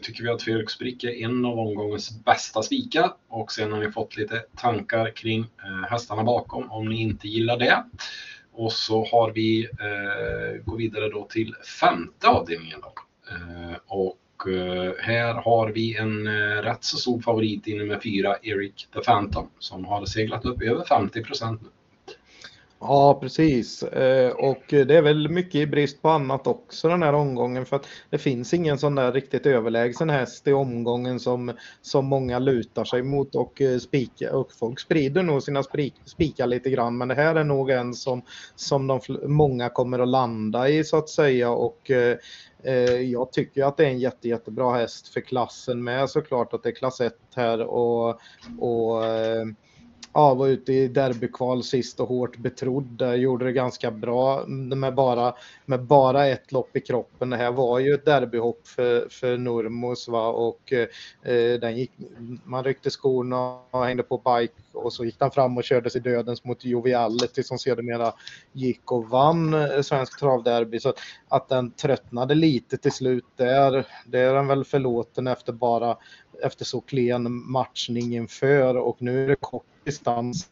tycker vi att Felix Brick är en av omgångens bästa spikar och sen har ni fått lite tankar kring hästarna bakom om ni inte gillar det. Och så har vi, eh, går vidare då till femte avdelningen. Då. Eh, och eh, här har vi en eh, rätt så stor favorit i nummer fyra, Eric the Phantom, som har seglat upp över 50 procent nu. Ja, precis. Eh, och det är väl mycket i brist på annat också den här omgången för att det finns ingen sån där riktigt överlägsen häst i omgången som, som många lutar sig mot och eh, spika och folk sprider nog sina spikar lite grann men det här är nog en som, som de, många kommer att landa i så att säga och eh, jag tycker att det är en jätte, jättebra häst för klassen med såklart att det är klass 1 här och, och ja, var ute i derbykval sist och hårt betrodd. Gjorde det ganska bra med bara, med bara ett lopp i kroppen. Det här var ju ett derbyhopp för, för Nurmos va? och eh, den gick, man ryckte skorna och hängde på bike och så gick han fram och körde sig dödens mot Joviality som sedermera gick och vann eh, Svensk travderby. Så att den tröttnade lite till slut där, det är den väl förlåten efter bara efter så klen matchning inför och nu är det kort distans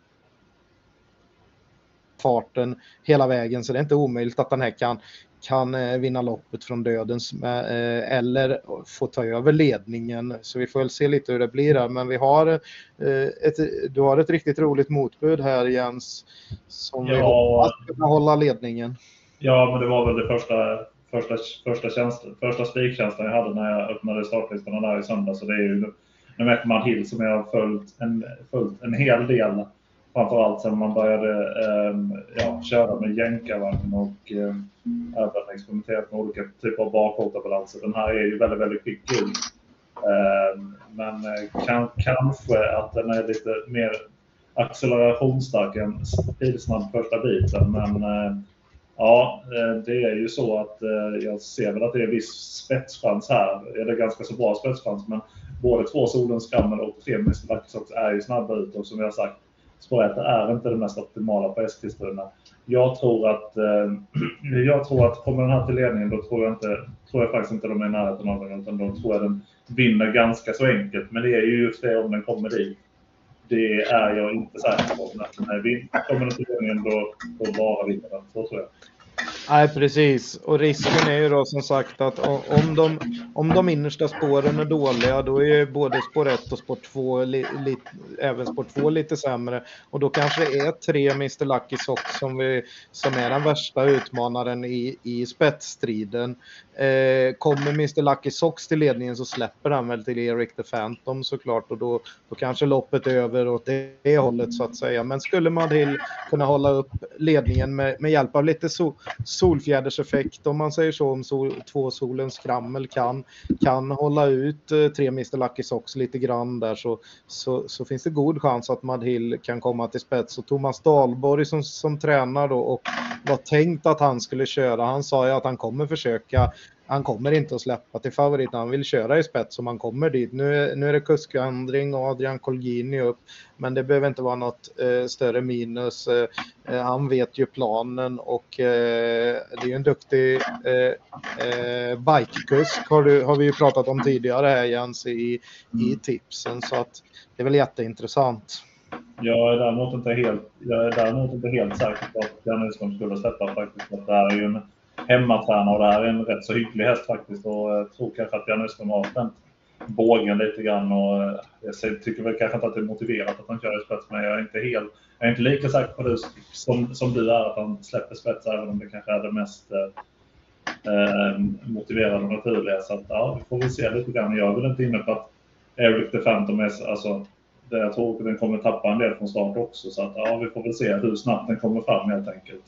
farten hela vägen så det är inte omöjligt att den här kan, kan eh, vinna loppet från dödens eh, eller få ta över ledningen. Så vi får väl se lite hur det blir här. Men vi har eh, ett, du har ett riktigt roligt motbud här Jens som ja. vi hoppas ska hålla ledningen. Ja, men det var väl det första första, första, tjänst, första spiktjänsten jag hade när jag öppnade startlistorna där i söndag. Så det är ju nu ett man Hill som jag har följt en, följt en hel del. Framförallt sen man började um, ja, köra med jänkarvagn och um, även experimenterat med olika typer av barfotabalanser. Den här är ju väldigt, väldigt kvick Um, ehm, Men eh, kan, kanske att den är lite mer accelerationsstark än speedsnabb första biten. Men uh, Ja, eh, det är ju så att uh, jag ser väl att det är viss spetschans här. Eller ganska så bra spetschans, men både två Solens Skrammel och tre Mr är ju snabba ut och som jag sagt, spår är inte det mest optimala på Eskilstuna. Jag tror att, eh, [clears throat] jag tror att kommer den här till ledningen då tror jag, inte, tror jag faktiskt inte de är i närheten av den utan då tror jag den vinner ganska så enkelt. Men det är ju just det om den kommer dit. Det är jag inte säker på. Men kommer den till ledningen då, då bara vinner den. Så tror jag. Nej, precis. Och risken är ju då som sagt att om de, om de innersta spåren är dåliga, då är ju både spår 1 och spår 2, li, li, även spår 2 lite sämre. Och då kanske det är tre Mr Lucky Sock som, vi, som är den värsta utmanaren i, i spetsstriden. Eh, kommer Mr Lucky Sox till ledningen så släpper han väl till Eric the Phantom såklart och då, då kanske loppet är över åt det, det hållet så att säga. Men skulle Madhill kunna hålla upp ledningen med, med hjälp av lite so, solfjäderseffekt om man säger så, om sol, två solens krammel kan, kan hålla ut eh, tre Mr Lucky Socks lite grann där så, så, så finns det god chans att Madhill kan komma till spets. Och Thomas Dahlborg som, som tränar då och var tänkt att han skulle köra, han sa ju att han kommer försöka han kommer inte att släppa till favoriten. Han vill köra i spets om han kommer dit. Nu, nu är det kuskvandring och Adrian Colgini upp. Men det behöver inte vara något eh, större minus. Eh, eh han vet ju planen och eh, det är ju en duktig eh, eh, bikekusk har, du, har vi ju pratat om tidigare här Jens i, i mm. tipsen. Så att det är väl jätteintressant. Jag är däremot inte helt, jag är däremot inte helt säker på att Jan skulle släppa faktiskt. Att det här är ju en hemmatränare och det här är en rätt så hygglig häst faktiskt. Och jag tror kanske att Björn Öström har spänt bågen lite grann. Och eh, jag tycker väl kanske inte att det är motiverat att han kör i spets, men jag är inte, helt, jag är inte lika säker på det som, som du är, att han släpper spets, även om det kanske är det mest eh, eh motiverade och naturliga. Så att, ja, vi får väl se lite grann. Jag är väl inte inne på att Eric the Phantom är, alltså, det jag tror att den kommer tappa en del från start också. Så att, ja, vi får väl se hur snabbt den kommer fram helt enkelt.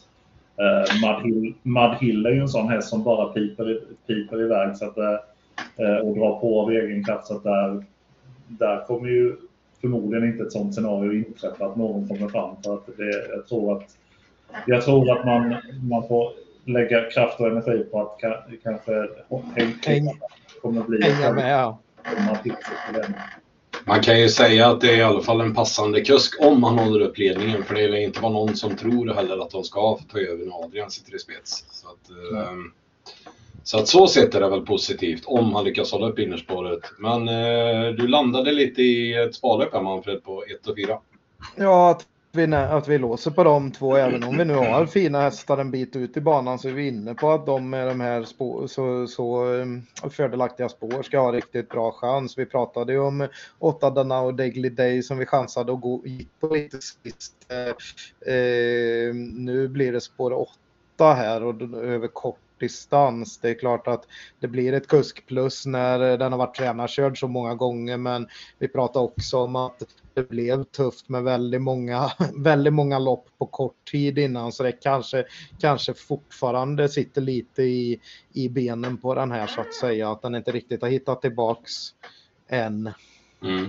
Uh, Mud, Hill, Mud Hill är ju en sån häst som bara piper, piper iväg så att, uh, och drar på av egen kraft. Så att där, där kommer ju förmodligen inte ett sånt scenario inträffa att någon kommer fram. För att det, jag tror att, jag tror att man, man får lägga kraft och energi på att kanske Henk kommer bli... Hänga med, ja. Man kan ju säga att det är i alla fall en passande kusk om man håller upp ledningen. För det är inte vara någon som tror heller att de ska ta över när Adrian sitter i spets. Så att, mm. så att så sett är det väl positivt om han lyckas hålla upp innerspåret. Men eh, du landade lite i ett sparlöp här Manfred på 1 och 4. Ja, vi, att vi låser på de två, även om vi nu har fina hästar en bit ut i banan så är vi inne på att de med de här spår, så, så um, fördelaktiga spår ska ha riktigt bra chans. Vi pratade ju om åtta Dana och Daily Day som vi chansade att gå gick på lite sist. Eh, eh, nu blir det spår åtta här och över kort distans. Det är klart att det blir ett kuskplus när den har varit tränarkörd så många gånger men vi pratar också om att det blev tufft med väldigt många, [laughs] väldigt många lopp på kort tid innan så det kanske, kanske fortfarande sitter lite i, i benen på den här så att säga att den inte riktigt har hittat tillbaks än. Mm.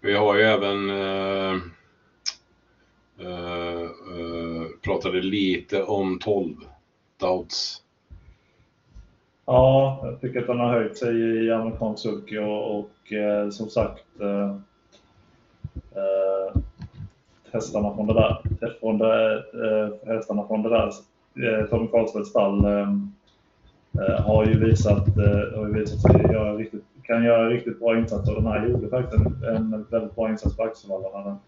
Vi har ju även uh, uh, uh, pratade lite om 12 Doubts Ja, jag tycker att den har höjt sig i amerikansk sulky och, och eh, som sagt eh, eh, hästarna från det där, från det, eh, hästarna från det där eh, Tommy Karlsbergs stall eh, eh, har ju visat, eh, har ju visat sig göra riktigt, kan göra riktigt bra insatser. Den här gjorde faktiskt en, en väldigt bra insats på Axevalla.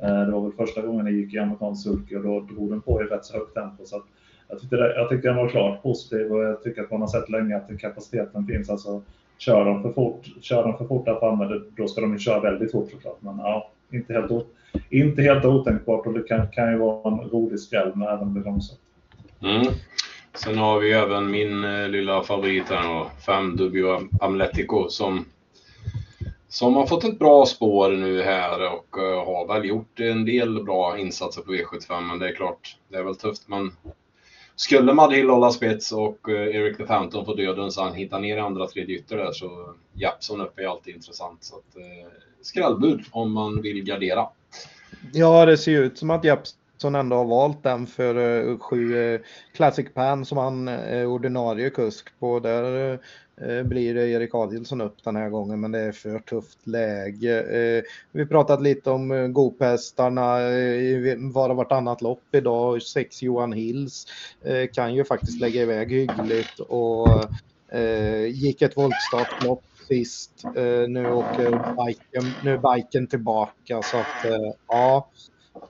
Eh, det var väl första gången den gick i amerikansk sulky och då drog den på i rätt så högt tempo. Så att, jag tyckte, det, jag tyckte den var klart positiv och jag tycker att man har sett länge att kapaciteten finns. Alltså, kör de för fort, kör de för fort där framme, då ska de ju köra väldigt fort såklart. Men ja, inte helt, inte helt otänkbart och det kan, kan ju vara en rolig skräll med den blir långsamt. Mm. Sen har vi även min eh, lilla favorit här då, 5W Amletico som, som har fått ett bra spår nu här och eh, har väl gjort en del bra insatser på V75 men det är klart, det är väl tufft. Men skulle Madhill hålla spets och eh, Eric the Phantom få döden så han hittar ner i andra tredje ytter där så Japson uppe är alltid intressant. Så att, eh, skrällbud om man vill gardera. Ja, det ser ju ut som att Japson som ändå har valt den för eh, sju eh, Classic Pan som han är ordinarie kusk på. Där blir det Erik Adielsson upp den här gången, men det är för tufft läge. Vi pratat lite om Gophästarna i var och vartannat lopp idag. Sex Johan Hills kan ju faktiskt lägga iväg hyggligt och gick ett voltstartlopp sist. Nu åker biken, nu är biken tillbaka så att ja,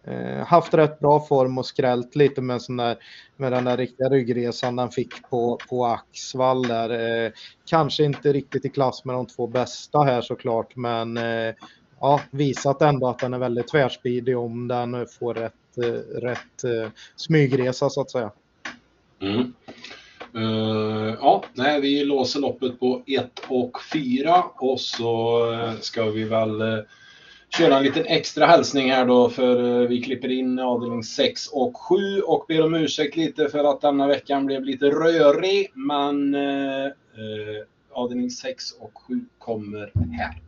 Eh, haft rätt bra form och skrällt lite med, sån där, med den där riktiga ryggresan den fick på, på Axvall där. Eh, kanske inte riktigt i klass med de två bästa här såklart, men eh, ja, visat ändå att den är väldigt tvärspidig om den får rätt, eh, rätt eh, smygresa så att säga. Mm. Uh, ja, nej, vi låser loppet på 1 och 4 och så eh, ska vi väl köra en liten extra hälsning här då för eh, vi klipper in avdelning 6 och 7 och ber om ursäkt lite för att denna veckan blev lite rörig men eh, eh avdelning 6 och 7 kommer här.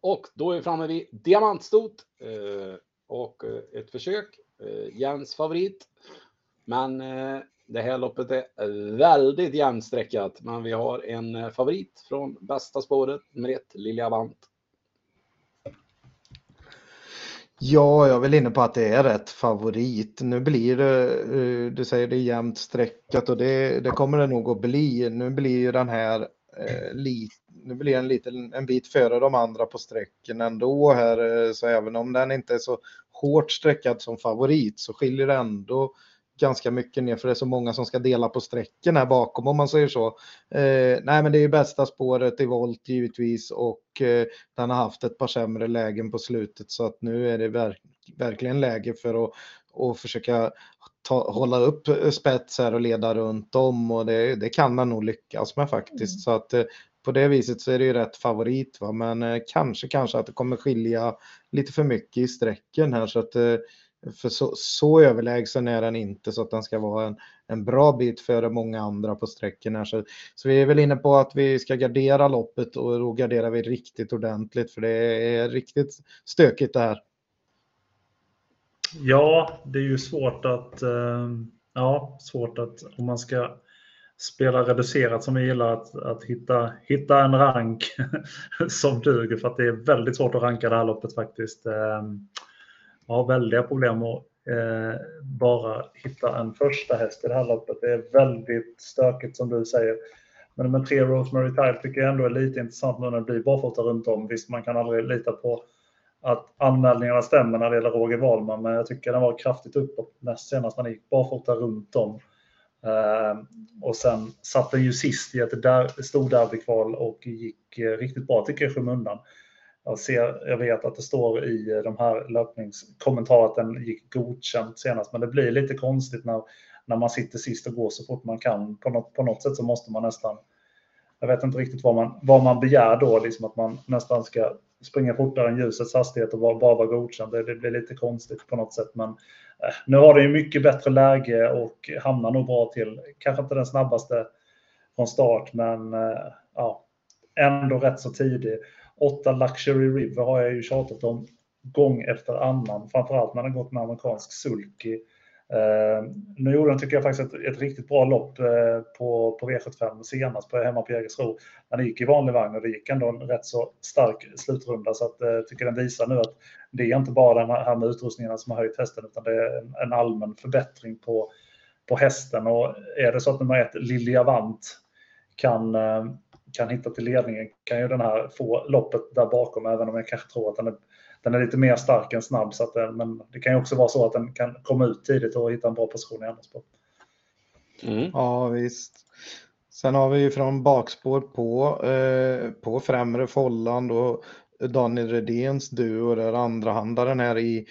Och då är vi framme vid diamantstot eh, och eh, ett försök. Eh, Jens favorit. Men eh, det här loppet är väldigt jämnstreckat, men vi har en favorit från bästa spåret, nummer ett, Lilja Vant. Ja, jag är väl inne på att det är rätt favorit. Nu blir det, eh, du säger det är jämnt sträckat och det, det kommer det nog att bli. Nu blir ju den här eh, lite nu blir den lite en bit före de andra på sträcken ändå här, eh, så även om den inte är så hårt sträckad som favorit så skiljer det ändå ganska mycket ner för det är så många som ska dela på sträcken här bakom om man säger så. Eh, nej men det är bästa spåret i volt givetvis och eh, den har haft ett par sämre lägen på slutet så att nu är det verk verkligen läge för att och försöka ta, hålla upp spets här och leda runt om och det, det kan man nog lyckas med faktiskt. Mm. Så att eh, på det viset så är det ju rätt favorit va? men eh, kanske kanske att det kommer skilja lite för mycket i sträcken här så att eh, för så, så överlägsen är den inte så att den ska vara en, en bra bit före många andra på sträckorna. Så, så vi är väl inne på att vi ska gardera loppet och då garderar vi riktigt ordentligt för det är riktigt stökigt det här. Ja, det är ju svårt att, eh, ja, svårt att om man ska spela reducerat som vi gillar att, att hitta, hitta en rank [laughs] som duger för att det är väldigt svårt att ranka det här loppet faktiskt. Eh, har väldiga problem att eh, bara hitta en första häst i det här loppet. Det är väldigt stökigt som du säger. Men nummer tre, Rosemary Tile, tycker jag ändå är lite intressant nu när det blir barfota runt om. Visst, man kan aldrig lita på att anmälningarna stämmer när det gäller Roger Wahlman, men jag tycker den var kraftigt uppåt näst senast när han gick barfota runt om. Uh, och sen satt den ju sist i ett där, storderbykval och gick uh, riktigt bra tycker jag i skymundan. Jag, ser, jag vet att det står i de här löpningskommentarerna att den gick godkänt senast, men det blir lite konstigt när, när man sitter sist och går så fort man kan. På något, på något sätt så måste man nästan, jag vet inte riktigt vad man, vad man begär då, liksom att man nästan ska springa fortare än ljusets hastighet och bara, bara vara godkänd. Det, det, blir lite konstigt på något sätt, men eh, nu har det ju mycket bättre läge och hamnar nog bra till. Kanske inte den snabbaste från start, men eh, ja, ändå rätt så tidig. 8 Luxury River har jag ju tjatat om gång efter annan, framförallt när den gått med amerikansk sulky. Uh, eh, nu gjorde den, tycker jag, faktiskt ett, ett riktigt bra lopp uh, på, på V75 senast på, hemma på Jägersro. När det gick i vanlig vagn och det gick ändå en rätt så stark slutrunda. Så att, uh, tycker den visar nu att det är inte bara den här med utrustningarna som har höjt hästen utan det är en, en allmän förbättring på, på hästen. Och är det så att nummer ett, Lilja Vant kan kan hitta till ledningen kan ju den här få loppet där bakom, även om jag kanske tror att den är, den är lite mer stark än snabb. Så att den, men det kan ju också vara så att den kan komma ut tidigt och hitta en bra position i andra spår. Mm. Ja, visst. Sen har vi ju från bakspår på, eh, på främre follan då Daniel Redéns duo där andrahandaren här i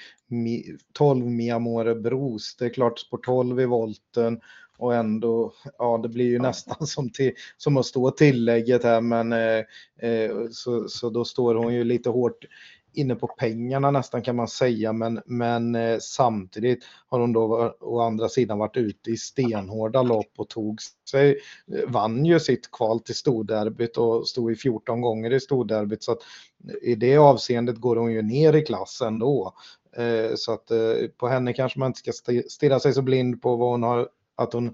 12 Miamore Bros. Det är klart spår 12 i volten och ändå, ja det blir ju nästan som, till, som att stå tillägget här men eh, eh, så, så då står hon ju lite hårt inne på pengarna nästan kan man säga. Men, men eh, samtidigt har hon då å andra sidan varit ute i stenhårda lopp och tog sig, eh, vann ju sitt kval till storderbyt och stod i 14 gånger i storderbyt. Så att i det avseendet går hon ju ner i klass ändå. Eh, så att eh, på henne kanske man inte ska stirra sig så blind på vad hon har att hon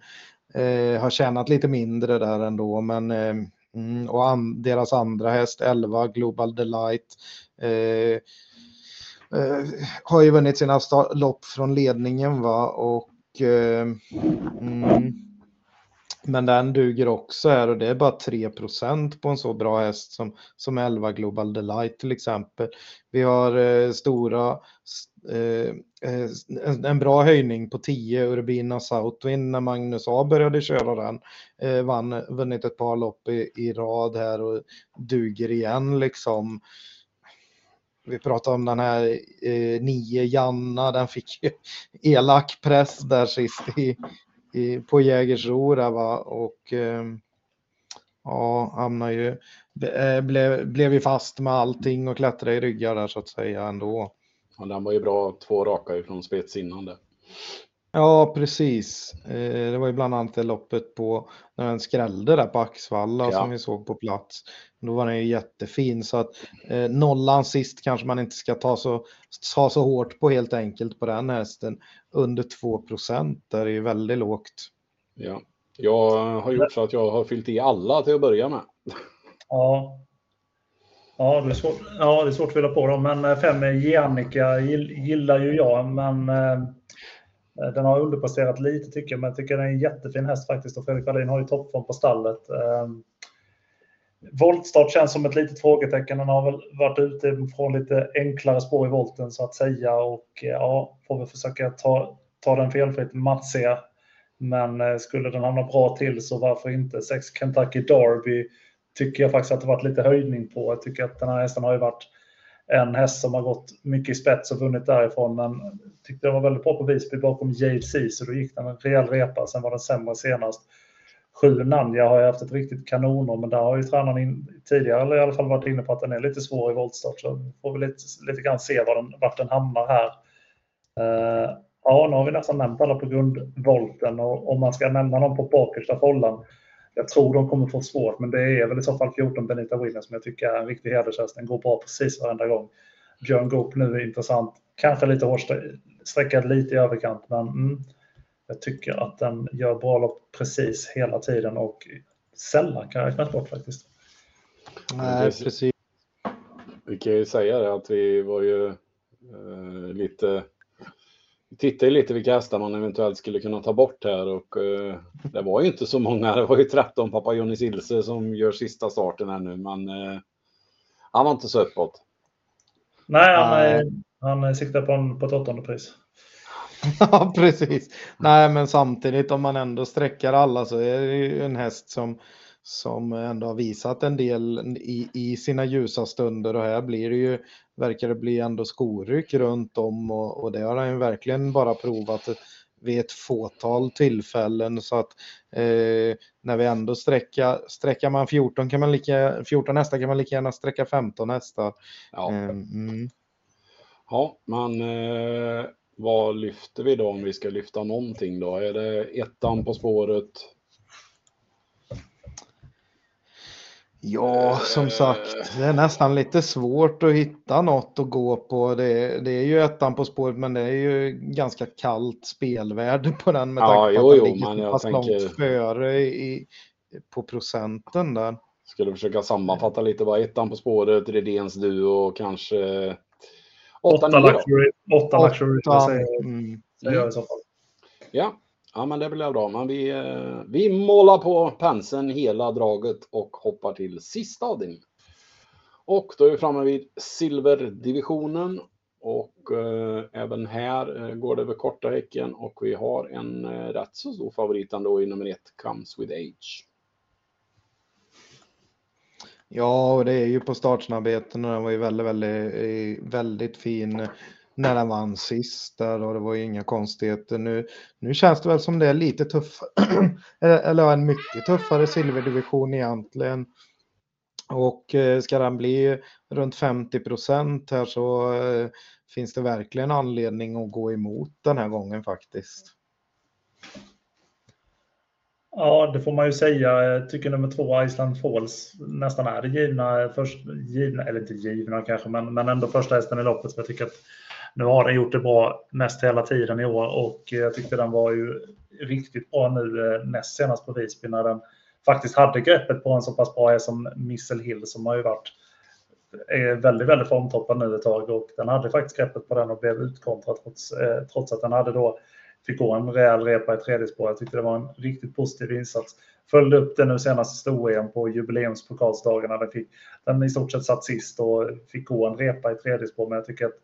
eh, har tjänat lite mindre där ändå. Men, eh, mm, och an, deras andra häst, 11 Global Delight, eh, eh, har ju vunnit sina lopp från ledningen. va och eh, mm, men den duger också här och det är bara 3% på en så bra häst som, som 11 Global Delight till exempel. Vi har eh, stora Eh, eh en, en bra höjning på 10 Urbina Southwind när Magnus A började köra den. Eh, vann, vunnit ett par lopp i, i rad här och duger igen liksom. Vi pratade om den här eh, nio Janna, den fick ju elak press där sist i, i, på Jägersro va och eh, ja, hamnar ju, eh, blev, blev ju fast med allting och klättrade i ryggar där så att säga ändå. Ja, den var ju bra två raka ifrån spets innan det. Ja, precis. Eh, det var ju bland annat det loppet på när den skrällde där på Axvalla ja. som vi såg på plats. Då var den ju jättefin så att eh, nollan sist kanske man inte ska ta så, ta så hårt på helt enkelt på den hästen. Under 2 procent, det är ju väldigt lågt. Ja, jag har gjort så att jag har fyllt i alla till att börja med. Ja, Ja, det är svårt, ja, det är svårt att fylla på dem, men fem Giannica gillar ju jag, men eh, Eh, den har underpresterat lite tycker jag, men jag tycker den är en jättefin häst faktiskt och Fredrik Wallin har ju toppform på stallet. Ehm, voltstart känns som ett litet frågetecken. Den har väl varit ute från lite enklare spår i volten så att säga och eh, ja, får väl försöka ta, ta den felfritt matsiga. Men eh, skulle den hamna bra till så varför inte? Sex Kentucky Derby tycker jag faktiskt att det varit lite höjning på. Jag tycker att den här hästen har ju varit en häst som har gått mycket i spets och vunnit därifrån, men tyckte det var väldigt bra på Visby bakom JC, så då gick den en rejäl repa. Sen var den sämre senast. Sju Nanja har jag haft ett riktigt kanonår, men där har ju tränaren in, tidigare eller i alla fall varit inne på att den är lite svår i voltstart, så får vi lite, lite grann se var den, vart den hamnar här. Uh, ja, nu har vi nästan nämnt alla på grundvolten och om man ska nämna någon på bakersta follan jag tror de kommer få svårt, men det är väl i så fall 14 Benita Williams som jag tycker är en riktig hedershäst. Den går bra precis varenda gång. Björn Goop nu är intressant. Kanske lite hårt sträckad, lite i överkant, men mm, jag tycker att den gör bra lopp precis hela tiden och sällan kan räknas bort faktiskt. Nej, precis. Vi kan ju säga det att vi var ju eh, lite tittade lite vilka hästar man eventuellt skulle kunna ta bort här och eh, det var ju inte så många. Det var ju 13 pappa Johnny Silse som gör sista starten här nu, men eh, han var inte så uppåt. Nej, han, Nej. han siktar på, en, på ett åttonde pris. [laughs] ja, precis. Nej, men samtidigt om man ändå sträcker alla så är det ju en häst som, som ändå har visat en del i, i sina ljusa stunder och här blir det ju, verkar det bli ändå skoryck runt om och, och det har han ju verkligen bara provat vid ett fåtal tillfällen så att eh, när vi ändå sträcker, sträcker man 14 kan man lika 14 hästar kan man lika gärna sträcka 15 hästar. Ja, eh, mm. ja man eh, vad lyfter vi då om vi ska lyfta någonting då? Är det ettan på spåret? Ja, som sagt, det är nästan lite svårt att hitta något att gå på. Det, det är ju ettan på spåret, men det är ju ganska kallt spelvärde på den med ja, tanke på att jo, den ligger så tänker... långt före i, på procenten där. Skulle försöka sammanfatta lite bara ettan på spåret, Redéns duo kanske Åtta, åtta luxury. Åtta luxury, åtta. Säger, mm. säger jag i så fall. Ja ja, men det blir bra. Men vi, eh, vi målar på penseln hela draget och hoppar till sista avdelningen. Och då är vi framme vid silverdivisionen. Och eh, även här eh, går det över korta häcken och vi har en eh, rätt så stor favorit ändå i nummer ett, Comes with Age. Ja, och det är ju på startsnabbheten och den var ju väldigt, väldigt, eh, väldigt fin när den vann sist där och det var ju inga konstigheter. Nu, nu känns det väl som det är lite tuffare, [clears throat] eller en mycket tuffare silverdivision egentligen. Och eh, ska den bli runt 50 procent här så eh, finns det verkligen anledning att gå emot den här gången faktiskt. Ja, det får man ju säga. Jag tycker nummer två, Island Falls, nästan är det givna, först, givna eller inte givna kanske, men, men ändå första hästen i loppet. Så jag tycker att nu har den gjort det bra mest hela tiden i år och eh, jag tyckte den var ju riktigt bra nu eh, näst senast på Visby när den faktiskt hade greppet på en så pass bra häst som Missel Hill som har ju varit är väldigt, väldigt formtoppad nu ett tag och den hade faktiskt greppet på den och blev utkontrad trots, eh, trots att den hade då fick gå en rejäl repa i tredje spår. Jag tyckte det var en riktigt positiv insats. Följde upp det nu senast i stor på jubileumspokalsdagarna. Den, fick, den i stort sett satt sist och fick gå en repa i tredje spår. Men jag tycker att,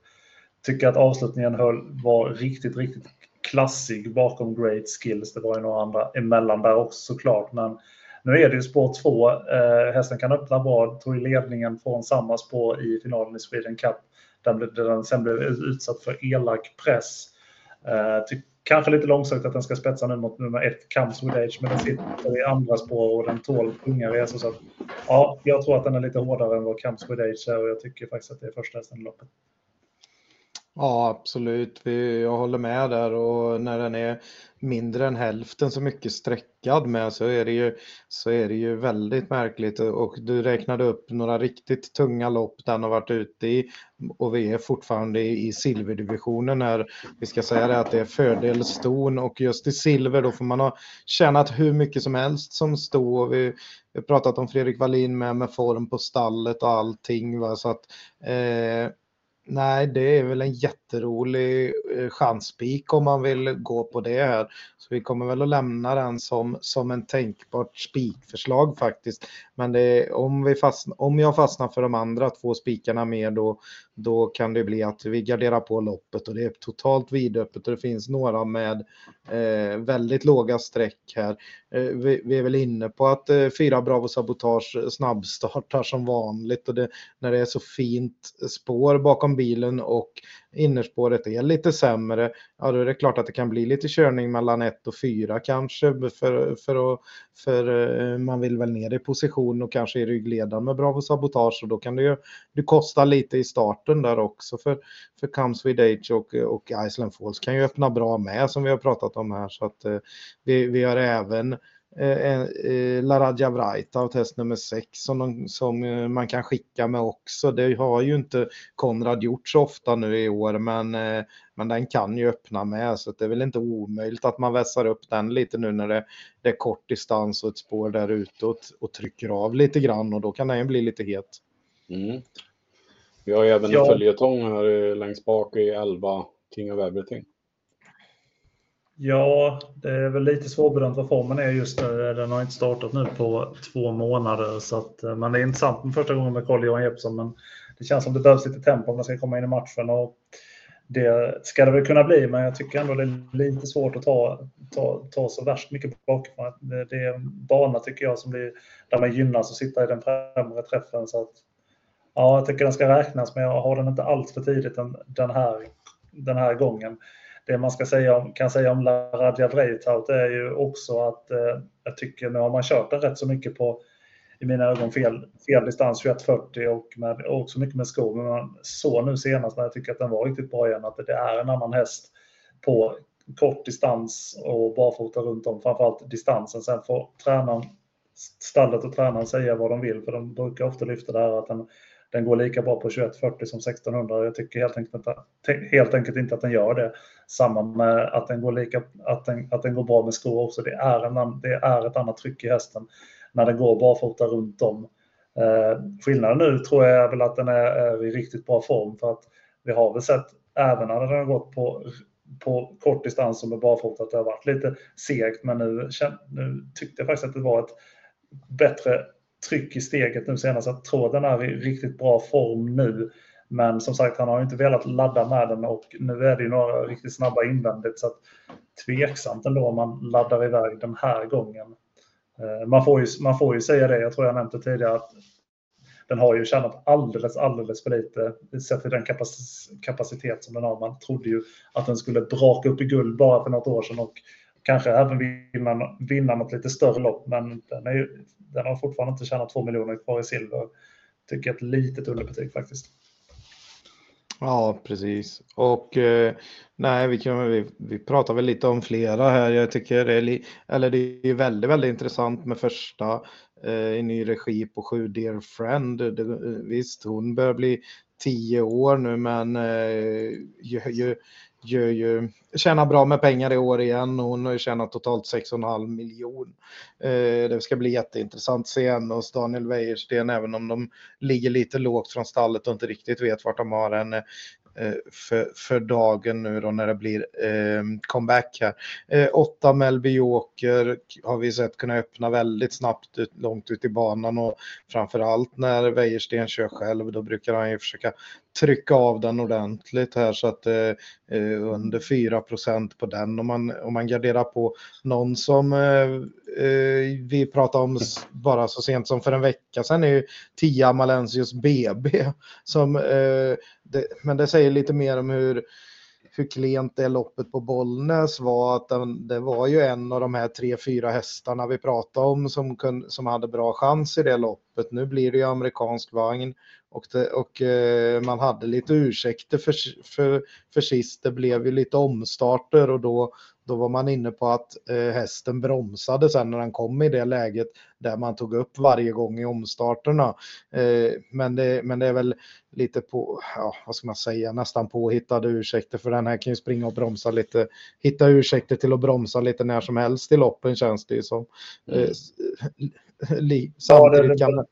tycker att avslutningen höll, var riktigt, riktigt klassig bakom great skills. Det var ju några andra emellan där också såklart. Men nu är det ju spår två. Eh, hästen kan öppna bra, tog ledningen från samma spår i finalen i Sweden Cup. Där den sen blev utsatt för elak press. Eh, Kanske lite långsökt att den ska spetsa nu mot nummer ett, Comes with Age, men den sitter i andra spår och den tål tunga resor. Så att, ja, jag tror att den är lite hårdare än vad Comes with Age är och jag tycker faktiskt att det är första hästen i loppet. Ja, absolut. Jag håller med där och när den är mindre än hälften så mycket sträckad med så är det ju, så är det ju väldigt märkligt och du räknade upp några riktigt tunga lopp den har varit ute i och vi är fortfarande i silverdivisionen här. Vi ska säga det att det är fördel ston och just i silver då får man ha tjänat hur mycket som helst som sto. Vi, vi har pratat om Fredrik Wallin med, med form på stallet och allting. Va? Så att, eh, Nej, det är väl en jätterolig eh, chanspik om man vill gå på det här. Så vi kommer väl att lämna den som, som en tänkbart spikförslag faktiskt. Men det, om, vi fastna, om jag fastnar för de andra två spikarna mer då, då kan det bli att vi garderar på loppet och det är totalt vidöppet och det finns några med eh, väldigt låga streck här. Eh, vi, vi, är väl inne på att eh, fyra Bravo Sabotage snabbstartar som vanligt och det, när det är så fint spår bakom bilen och innerspåret är lite sämre, ja då är det klart att det kan bli lite körning mellan 1 och 4 kanske för, för, att, för eh, man vill väl ner i position och kanske i ryggledaren med Bravo Sabotage och då kan det ju det kosta lite i starten där också för, för Comes with Age och, och Island Falls kan ju öppna bra med som vi har pratat om här. Så att eh, vi, vi har även eh, eh, Laradja Vraita och test nummer 6 som, som eh, man kan skicka med också. Det har ju inte Konrad gjort så ofta nu i år men, eh, men den kan ju öppna med så det är väl inte omöjligt att man vässar upp den lite nu när det, det är kort distans och ett spår där ute och, och trycker av lite grann och då kan den ju bli lite het. Mm. Vi har ju även ja. en följetong här längst bak i 11 King of Everything. Ja, det är väl lite svårbedömt vad formen är just nu. Den har inte startat nu på två månader. Så att, eh, men det är intressant med första gången med Carl Johan Jeppsson. Men det känns som det behövs lite tempo om man ska komma in i matchen. Och det ska det väl kunna bli, men jag tycker ändå det är lite svårt att ta, ta, ta så värst mycket bakifrån. Det, det är en bana tycker jag som blir, där man gynnas att sitta i den främre träffen. Så att, ja, jag tycker den ska räknas, men jag har den inte allt för tidigt den, den, här, den här gången. Det man ska säga om, kan säga om Laradja Vreitaut är ju också att eh, jag tycker nu har man kört den rätt så mycket på i mina ögon fel, fel distans 21.40 och med, också mycket med skor. Men man såg nu senast när jag tycker att den var riktigt bra igen att det är en annan häst på kort distans och barfota runt om, framförallt distansen. Sen får tränaren, stallet och tränaren säga vad de vill, för de brukar ofta lyfta det här att den, den går lika bra på 2140 som 1600. Jag tycker helt enkelt, inte, helt enkelt inte att den gör det. Samma med att den går, lika, att den, att den går bra med skor också. Det är, en, det är ett annat tryck i hästen när den går barfota runt om. Eh, skillnaden nu tror jag är väl att den är, är, i riktigt bra form för att vi har väl sett även när den har gått på, på kort distans som är barfota att det har varit lite segt men nu, nu tyckte jag faktiskt att det var ett bättre tryck i steget nu senast. Jag tror att den är i riktigt bra form nu. Men som sagt, han har inte velat ladda med den och nu är det ju några riktigt snabba invändigt så att tveksamt ändå om man laddar iväg den här gången. Eh, man får, ju, man får ju säga det, jag tror jag nämnde tidigare, att den har ju tjänat alldeles, alldeles för lite sett till den kapacitet som den har. Man trodde ju att den skulle braka upp i guld bara för något år sedan och kanske även vinna, vinna något lite större lopp, men den, är ju, den har fortfarande inte tjänat två miljoner kvar i silver. Tycker ett litet underbetyg faktiskt. Ja, precis. Och eh, nej, vi, kan, vi, vi pratar väl lite om flera här. Jag tycker det är, eller det är väldigt, väldigt intressant med första eh, i ny regi på Sju Dear Friend. Det, visst, hon börjar bli tio år nu, men eh, ju, ju, gör ju, tjänar bra med pengar i år igen och hon har ju tjänat totalt 6,5 miljon. Eh, det ska bli jätteintressant att se henne hos Daniel Wäjersten även om de ligger lite lågt från stallet och inte riktigt vet vart de har henne. Eh, för, för dagen nu då när det blir eh, comeback här. Eh, åtta Melby Joker har vi sett kunna öppna väldigt snabbt ut, långt ut i banan och framförallt när Wäjersten kör själv då brukar han ju försöka trycka av den ordentligt här så att eh, är under 4% på den. Om man, om man garderar på någon som eh, eh vi pratade om bara så sent som för en vecka sedan är ju Tia Malensius BB som eh, det, men det säger lite mer om hur, hur klent det loppet på Bollnäs var. Att den, det var ju en av de här tre, fyra hästarna vi pratade om som, kun, som hade bra chans i det loppet. Nu blir det ju amerikansk vagn och, det, och eh, man hade lite ursäkter för, för, för sist. Det blev ju lite omstarter och då då var man inne på att eh, hästen bromsade sen när den kom i det läget där man tog upp varje gång i omstarterna. Eh, men, det, men det är väl lite på, ja, vad ska man säga, nästan påhittade ursäkter för den här kan ju springa och bromsa lite, hitta ursäkter till att bromsa lite när som helst i loppen känns det ju som. Eh, li, samtidigt ja, kan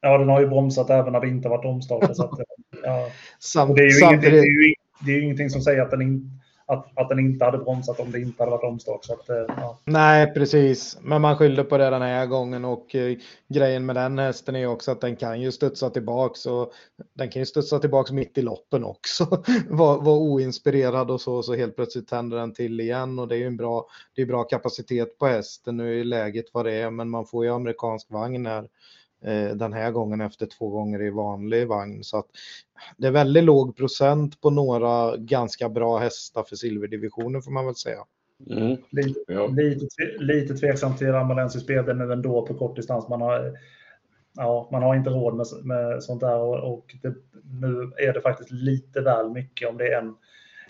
Ja, den har ju bromsat även när det inte varit omstarter. Så att, ja. [laughs] Samt, det, är ju samtidigt... det, är ju, det är ju ingenting som säger att den inte att, att den inte hade bromsat om det inte hade varit omstart. Så att, eh, ja. Nej, precis. Men man skyllde på det den här gången och eh, grejen med den hästen är också att den kan ju studsa tillbaks och den kan ju studsa tillbaks mitt i loppen också. [laughs] Var, var oinspirerad och så, så helt plötsligt tänder den till igen och det är ju en bra, det är bra kapacitet på hästen. Nu är läget vad det är, men man får ju amerikansk vagn här den här gången efter två gånger i vanlig vagn. Så att det är väldigt låg procent på några ganska bra hästar för silverdivisionen får man väl säga. Mm. Lite, ja. lite, lite tveksam till Amalensis BB nu ändå på kort distans. Man har, ja, man har inte råd med, med sånt där och, och det, nu är det faktiskt lite väl mycket. Om det är en,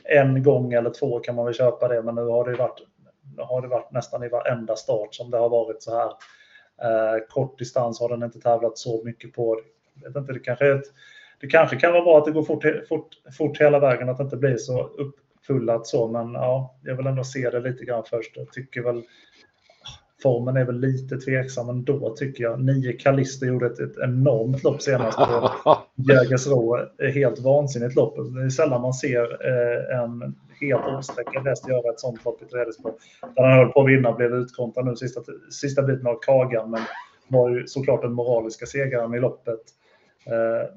en gång eller två kan man väl köpa det, men nu har det varit, har det varit nästan i varenda start som det har varit så här Eh, kort distans har den inte tävlat så mycket på. Jag vet inte, det, kanske ett, det kanske kan vara bra att det går fort, fort, fort hela vägen, att det inte blir så uppfullat så. Men ja, jag vill ändå se det lite grann först. Jag tycker väl formen är väl lite tveksam ändå tycker jag. Nio Kalister gjorde ett, ett enormt lopp senast. [laughs] Jägersro helt vansinnigt lopp. Det är sällan man ser eh, en helt osträckad häst göra ett sånt lopp i tredjespår. Där han höll på att vinna blev utkontrad nu sista, sista biten av Kagan, men var ju såklart den moraliska segraren i loppet. Eh,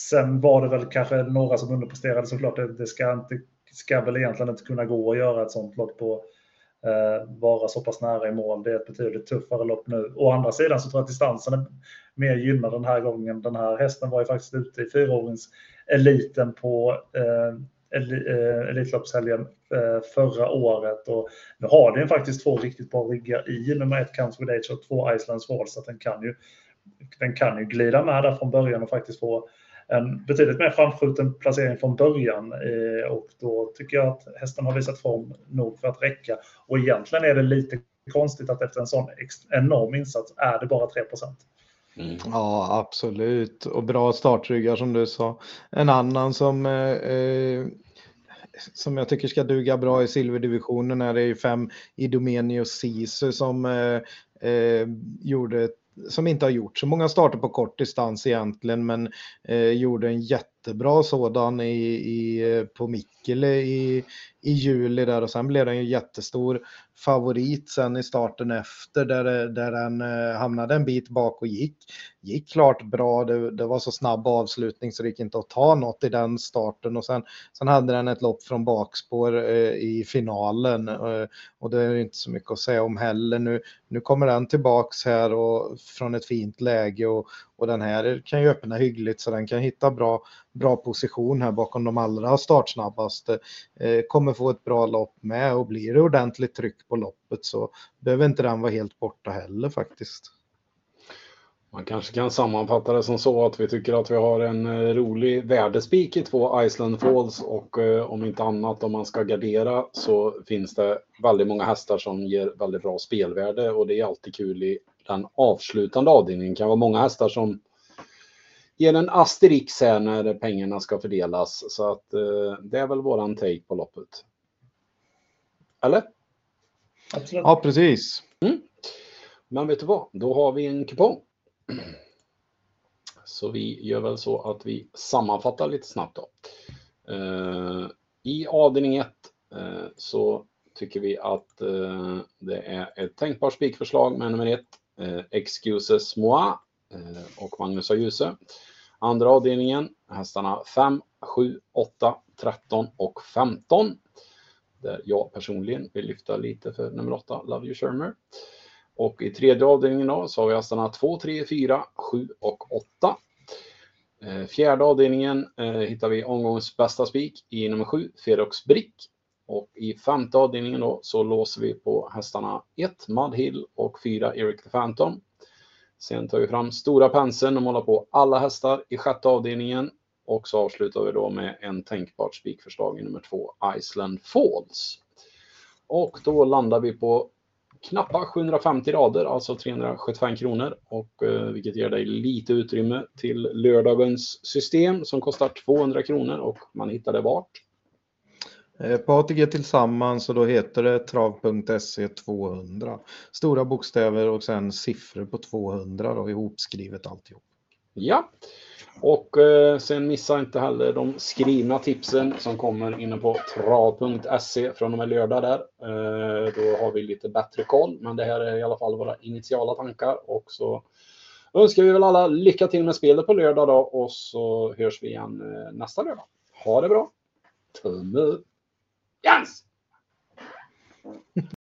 sen var det väl kanske några som underpresterade såklart. Det, det ska, inte, ska väl egentligen inte kunna gå att göra ett sånt lopp på eh, vara så pass nära i mål. Det är ett betydligt tuffare lopp nu. Å andra sidan så tror jag att distansen är mer gynnad den här gången. Den här hästen var ju faktiskt ute i fyraåringseliten på eh Eh, Elitloppshelgen eh, förra året. Och nu har den faktiskt två riktigt bra ryggar i nummer ett Comes With Age och två Islands Wall, så att den kan ju den kan ju glida med där från början och faktiskt få en betydligt mer framskjuten placering från början. Eh, och då tycker jag att hästen har visat form nog för att räcka. Och egentligen är det lite konstigt att efter en sån enorm insats är det bara 3 Mm. Ja, absolut. Och bra startryggar som du sa. En annan som, eh, eh som jag tycker ska duga bra i silverdivisionen är det ju fem Idomenio Sisu som eh, eh, gjorde som inte har gjort så många starter på kort distans egentligen, men eh, gjorde en jättebra sådan i, i, på Mikkele i, i juli där och sen blev den ju jättestor favorit sen i starten efter där, där den eh, hamnade en bit bak och gick. Gick klart bra, det, det, var så snabb avslutning så det gick inte att ta något i den starten och sen, sen hade den ett lopp från bakspår eh, i finalen eh, och det är inte så mycket att säga om heller. Nu, nu kommer den tillbaks här och från ett fint läge och, och den här kan ju öppna hyggligt så den kan hitta bra, bra position här bakom de allra startsnabbaste. Eh, kommer få ett bra lopp med och blir det ordentligt tryck på loppet så behöver inte den vara helt borta heller faktiskt. Man kanske kan sammanfatta det som så att vi tycker att vi har en eh, rolig värdespik i två Iceland Falls och eh, om inte annat om man ska gardera så finns det väldigt många hästar som ger väldigt bra spelvärde och det är alltid kul i den avslutande avdelningen. Det kan vara många hästar som ger en asterix här när pengarna ska fördelas. Så att eh, det är väl våran take på loppet. Eller? Absolut. Ja, precis. Mm. Men vet du vad? Då har vi en kupong. Så vi gör väl så att vi sammanfattar lite snabbt då. Eh, I avdelning 1 eh, så tycker vi att eh, det är ett tänkbart spikförslag med nummer 1 Excuses Moi och Magnus Ajuse. Andra avdelningen, hästarna 5, 7, 8, 13 och 15. Där jag personligen vill lyfta lite för nummer 8, Love You Shermer. Och i tredje avdelningen då så har vi hästarna 2, 3, 4, 7 och 8. Eh, fjärde avdelningen eh, hittar vi omgångens bästa spik i nummer 7, Ferox Brick. Och i femte avdelningen då så låser vi på hästarna 1, Mudhill och 4, Eric the Phantom. Sen tar vi fram stora penseln och målar på alla hästar i sjätte avdelningen. Och så avslutar vi då med en tänkbart spikförslag i nummer 2, Iceland Falls. Och då landar vi på knappa 750 rader, alltså 375 kronor. Och, eh, vilket ger dig lite utrymme till lördagens system som kostar 200 kronor och man hittar det vart? Eh, på ATG tillsammans och då heter det trav.se 200. Stora bokstäver och sen siffror på 200 då ihopskrivet alltihop. Ja, och eh, sen missa inte heller de skrivna tipsen som kommer inne på trav.se från och med lördag där. Eh, då har vi lite bättre koll, men det här är i alla fall våra initiala tankar och så önskar vi väl alla lycka till med spelet på lördag då och så hörs vi igen eh, nästa lördag. Ha det bra! Tumme upp! Jens!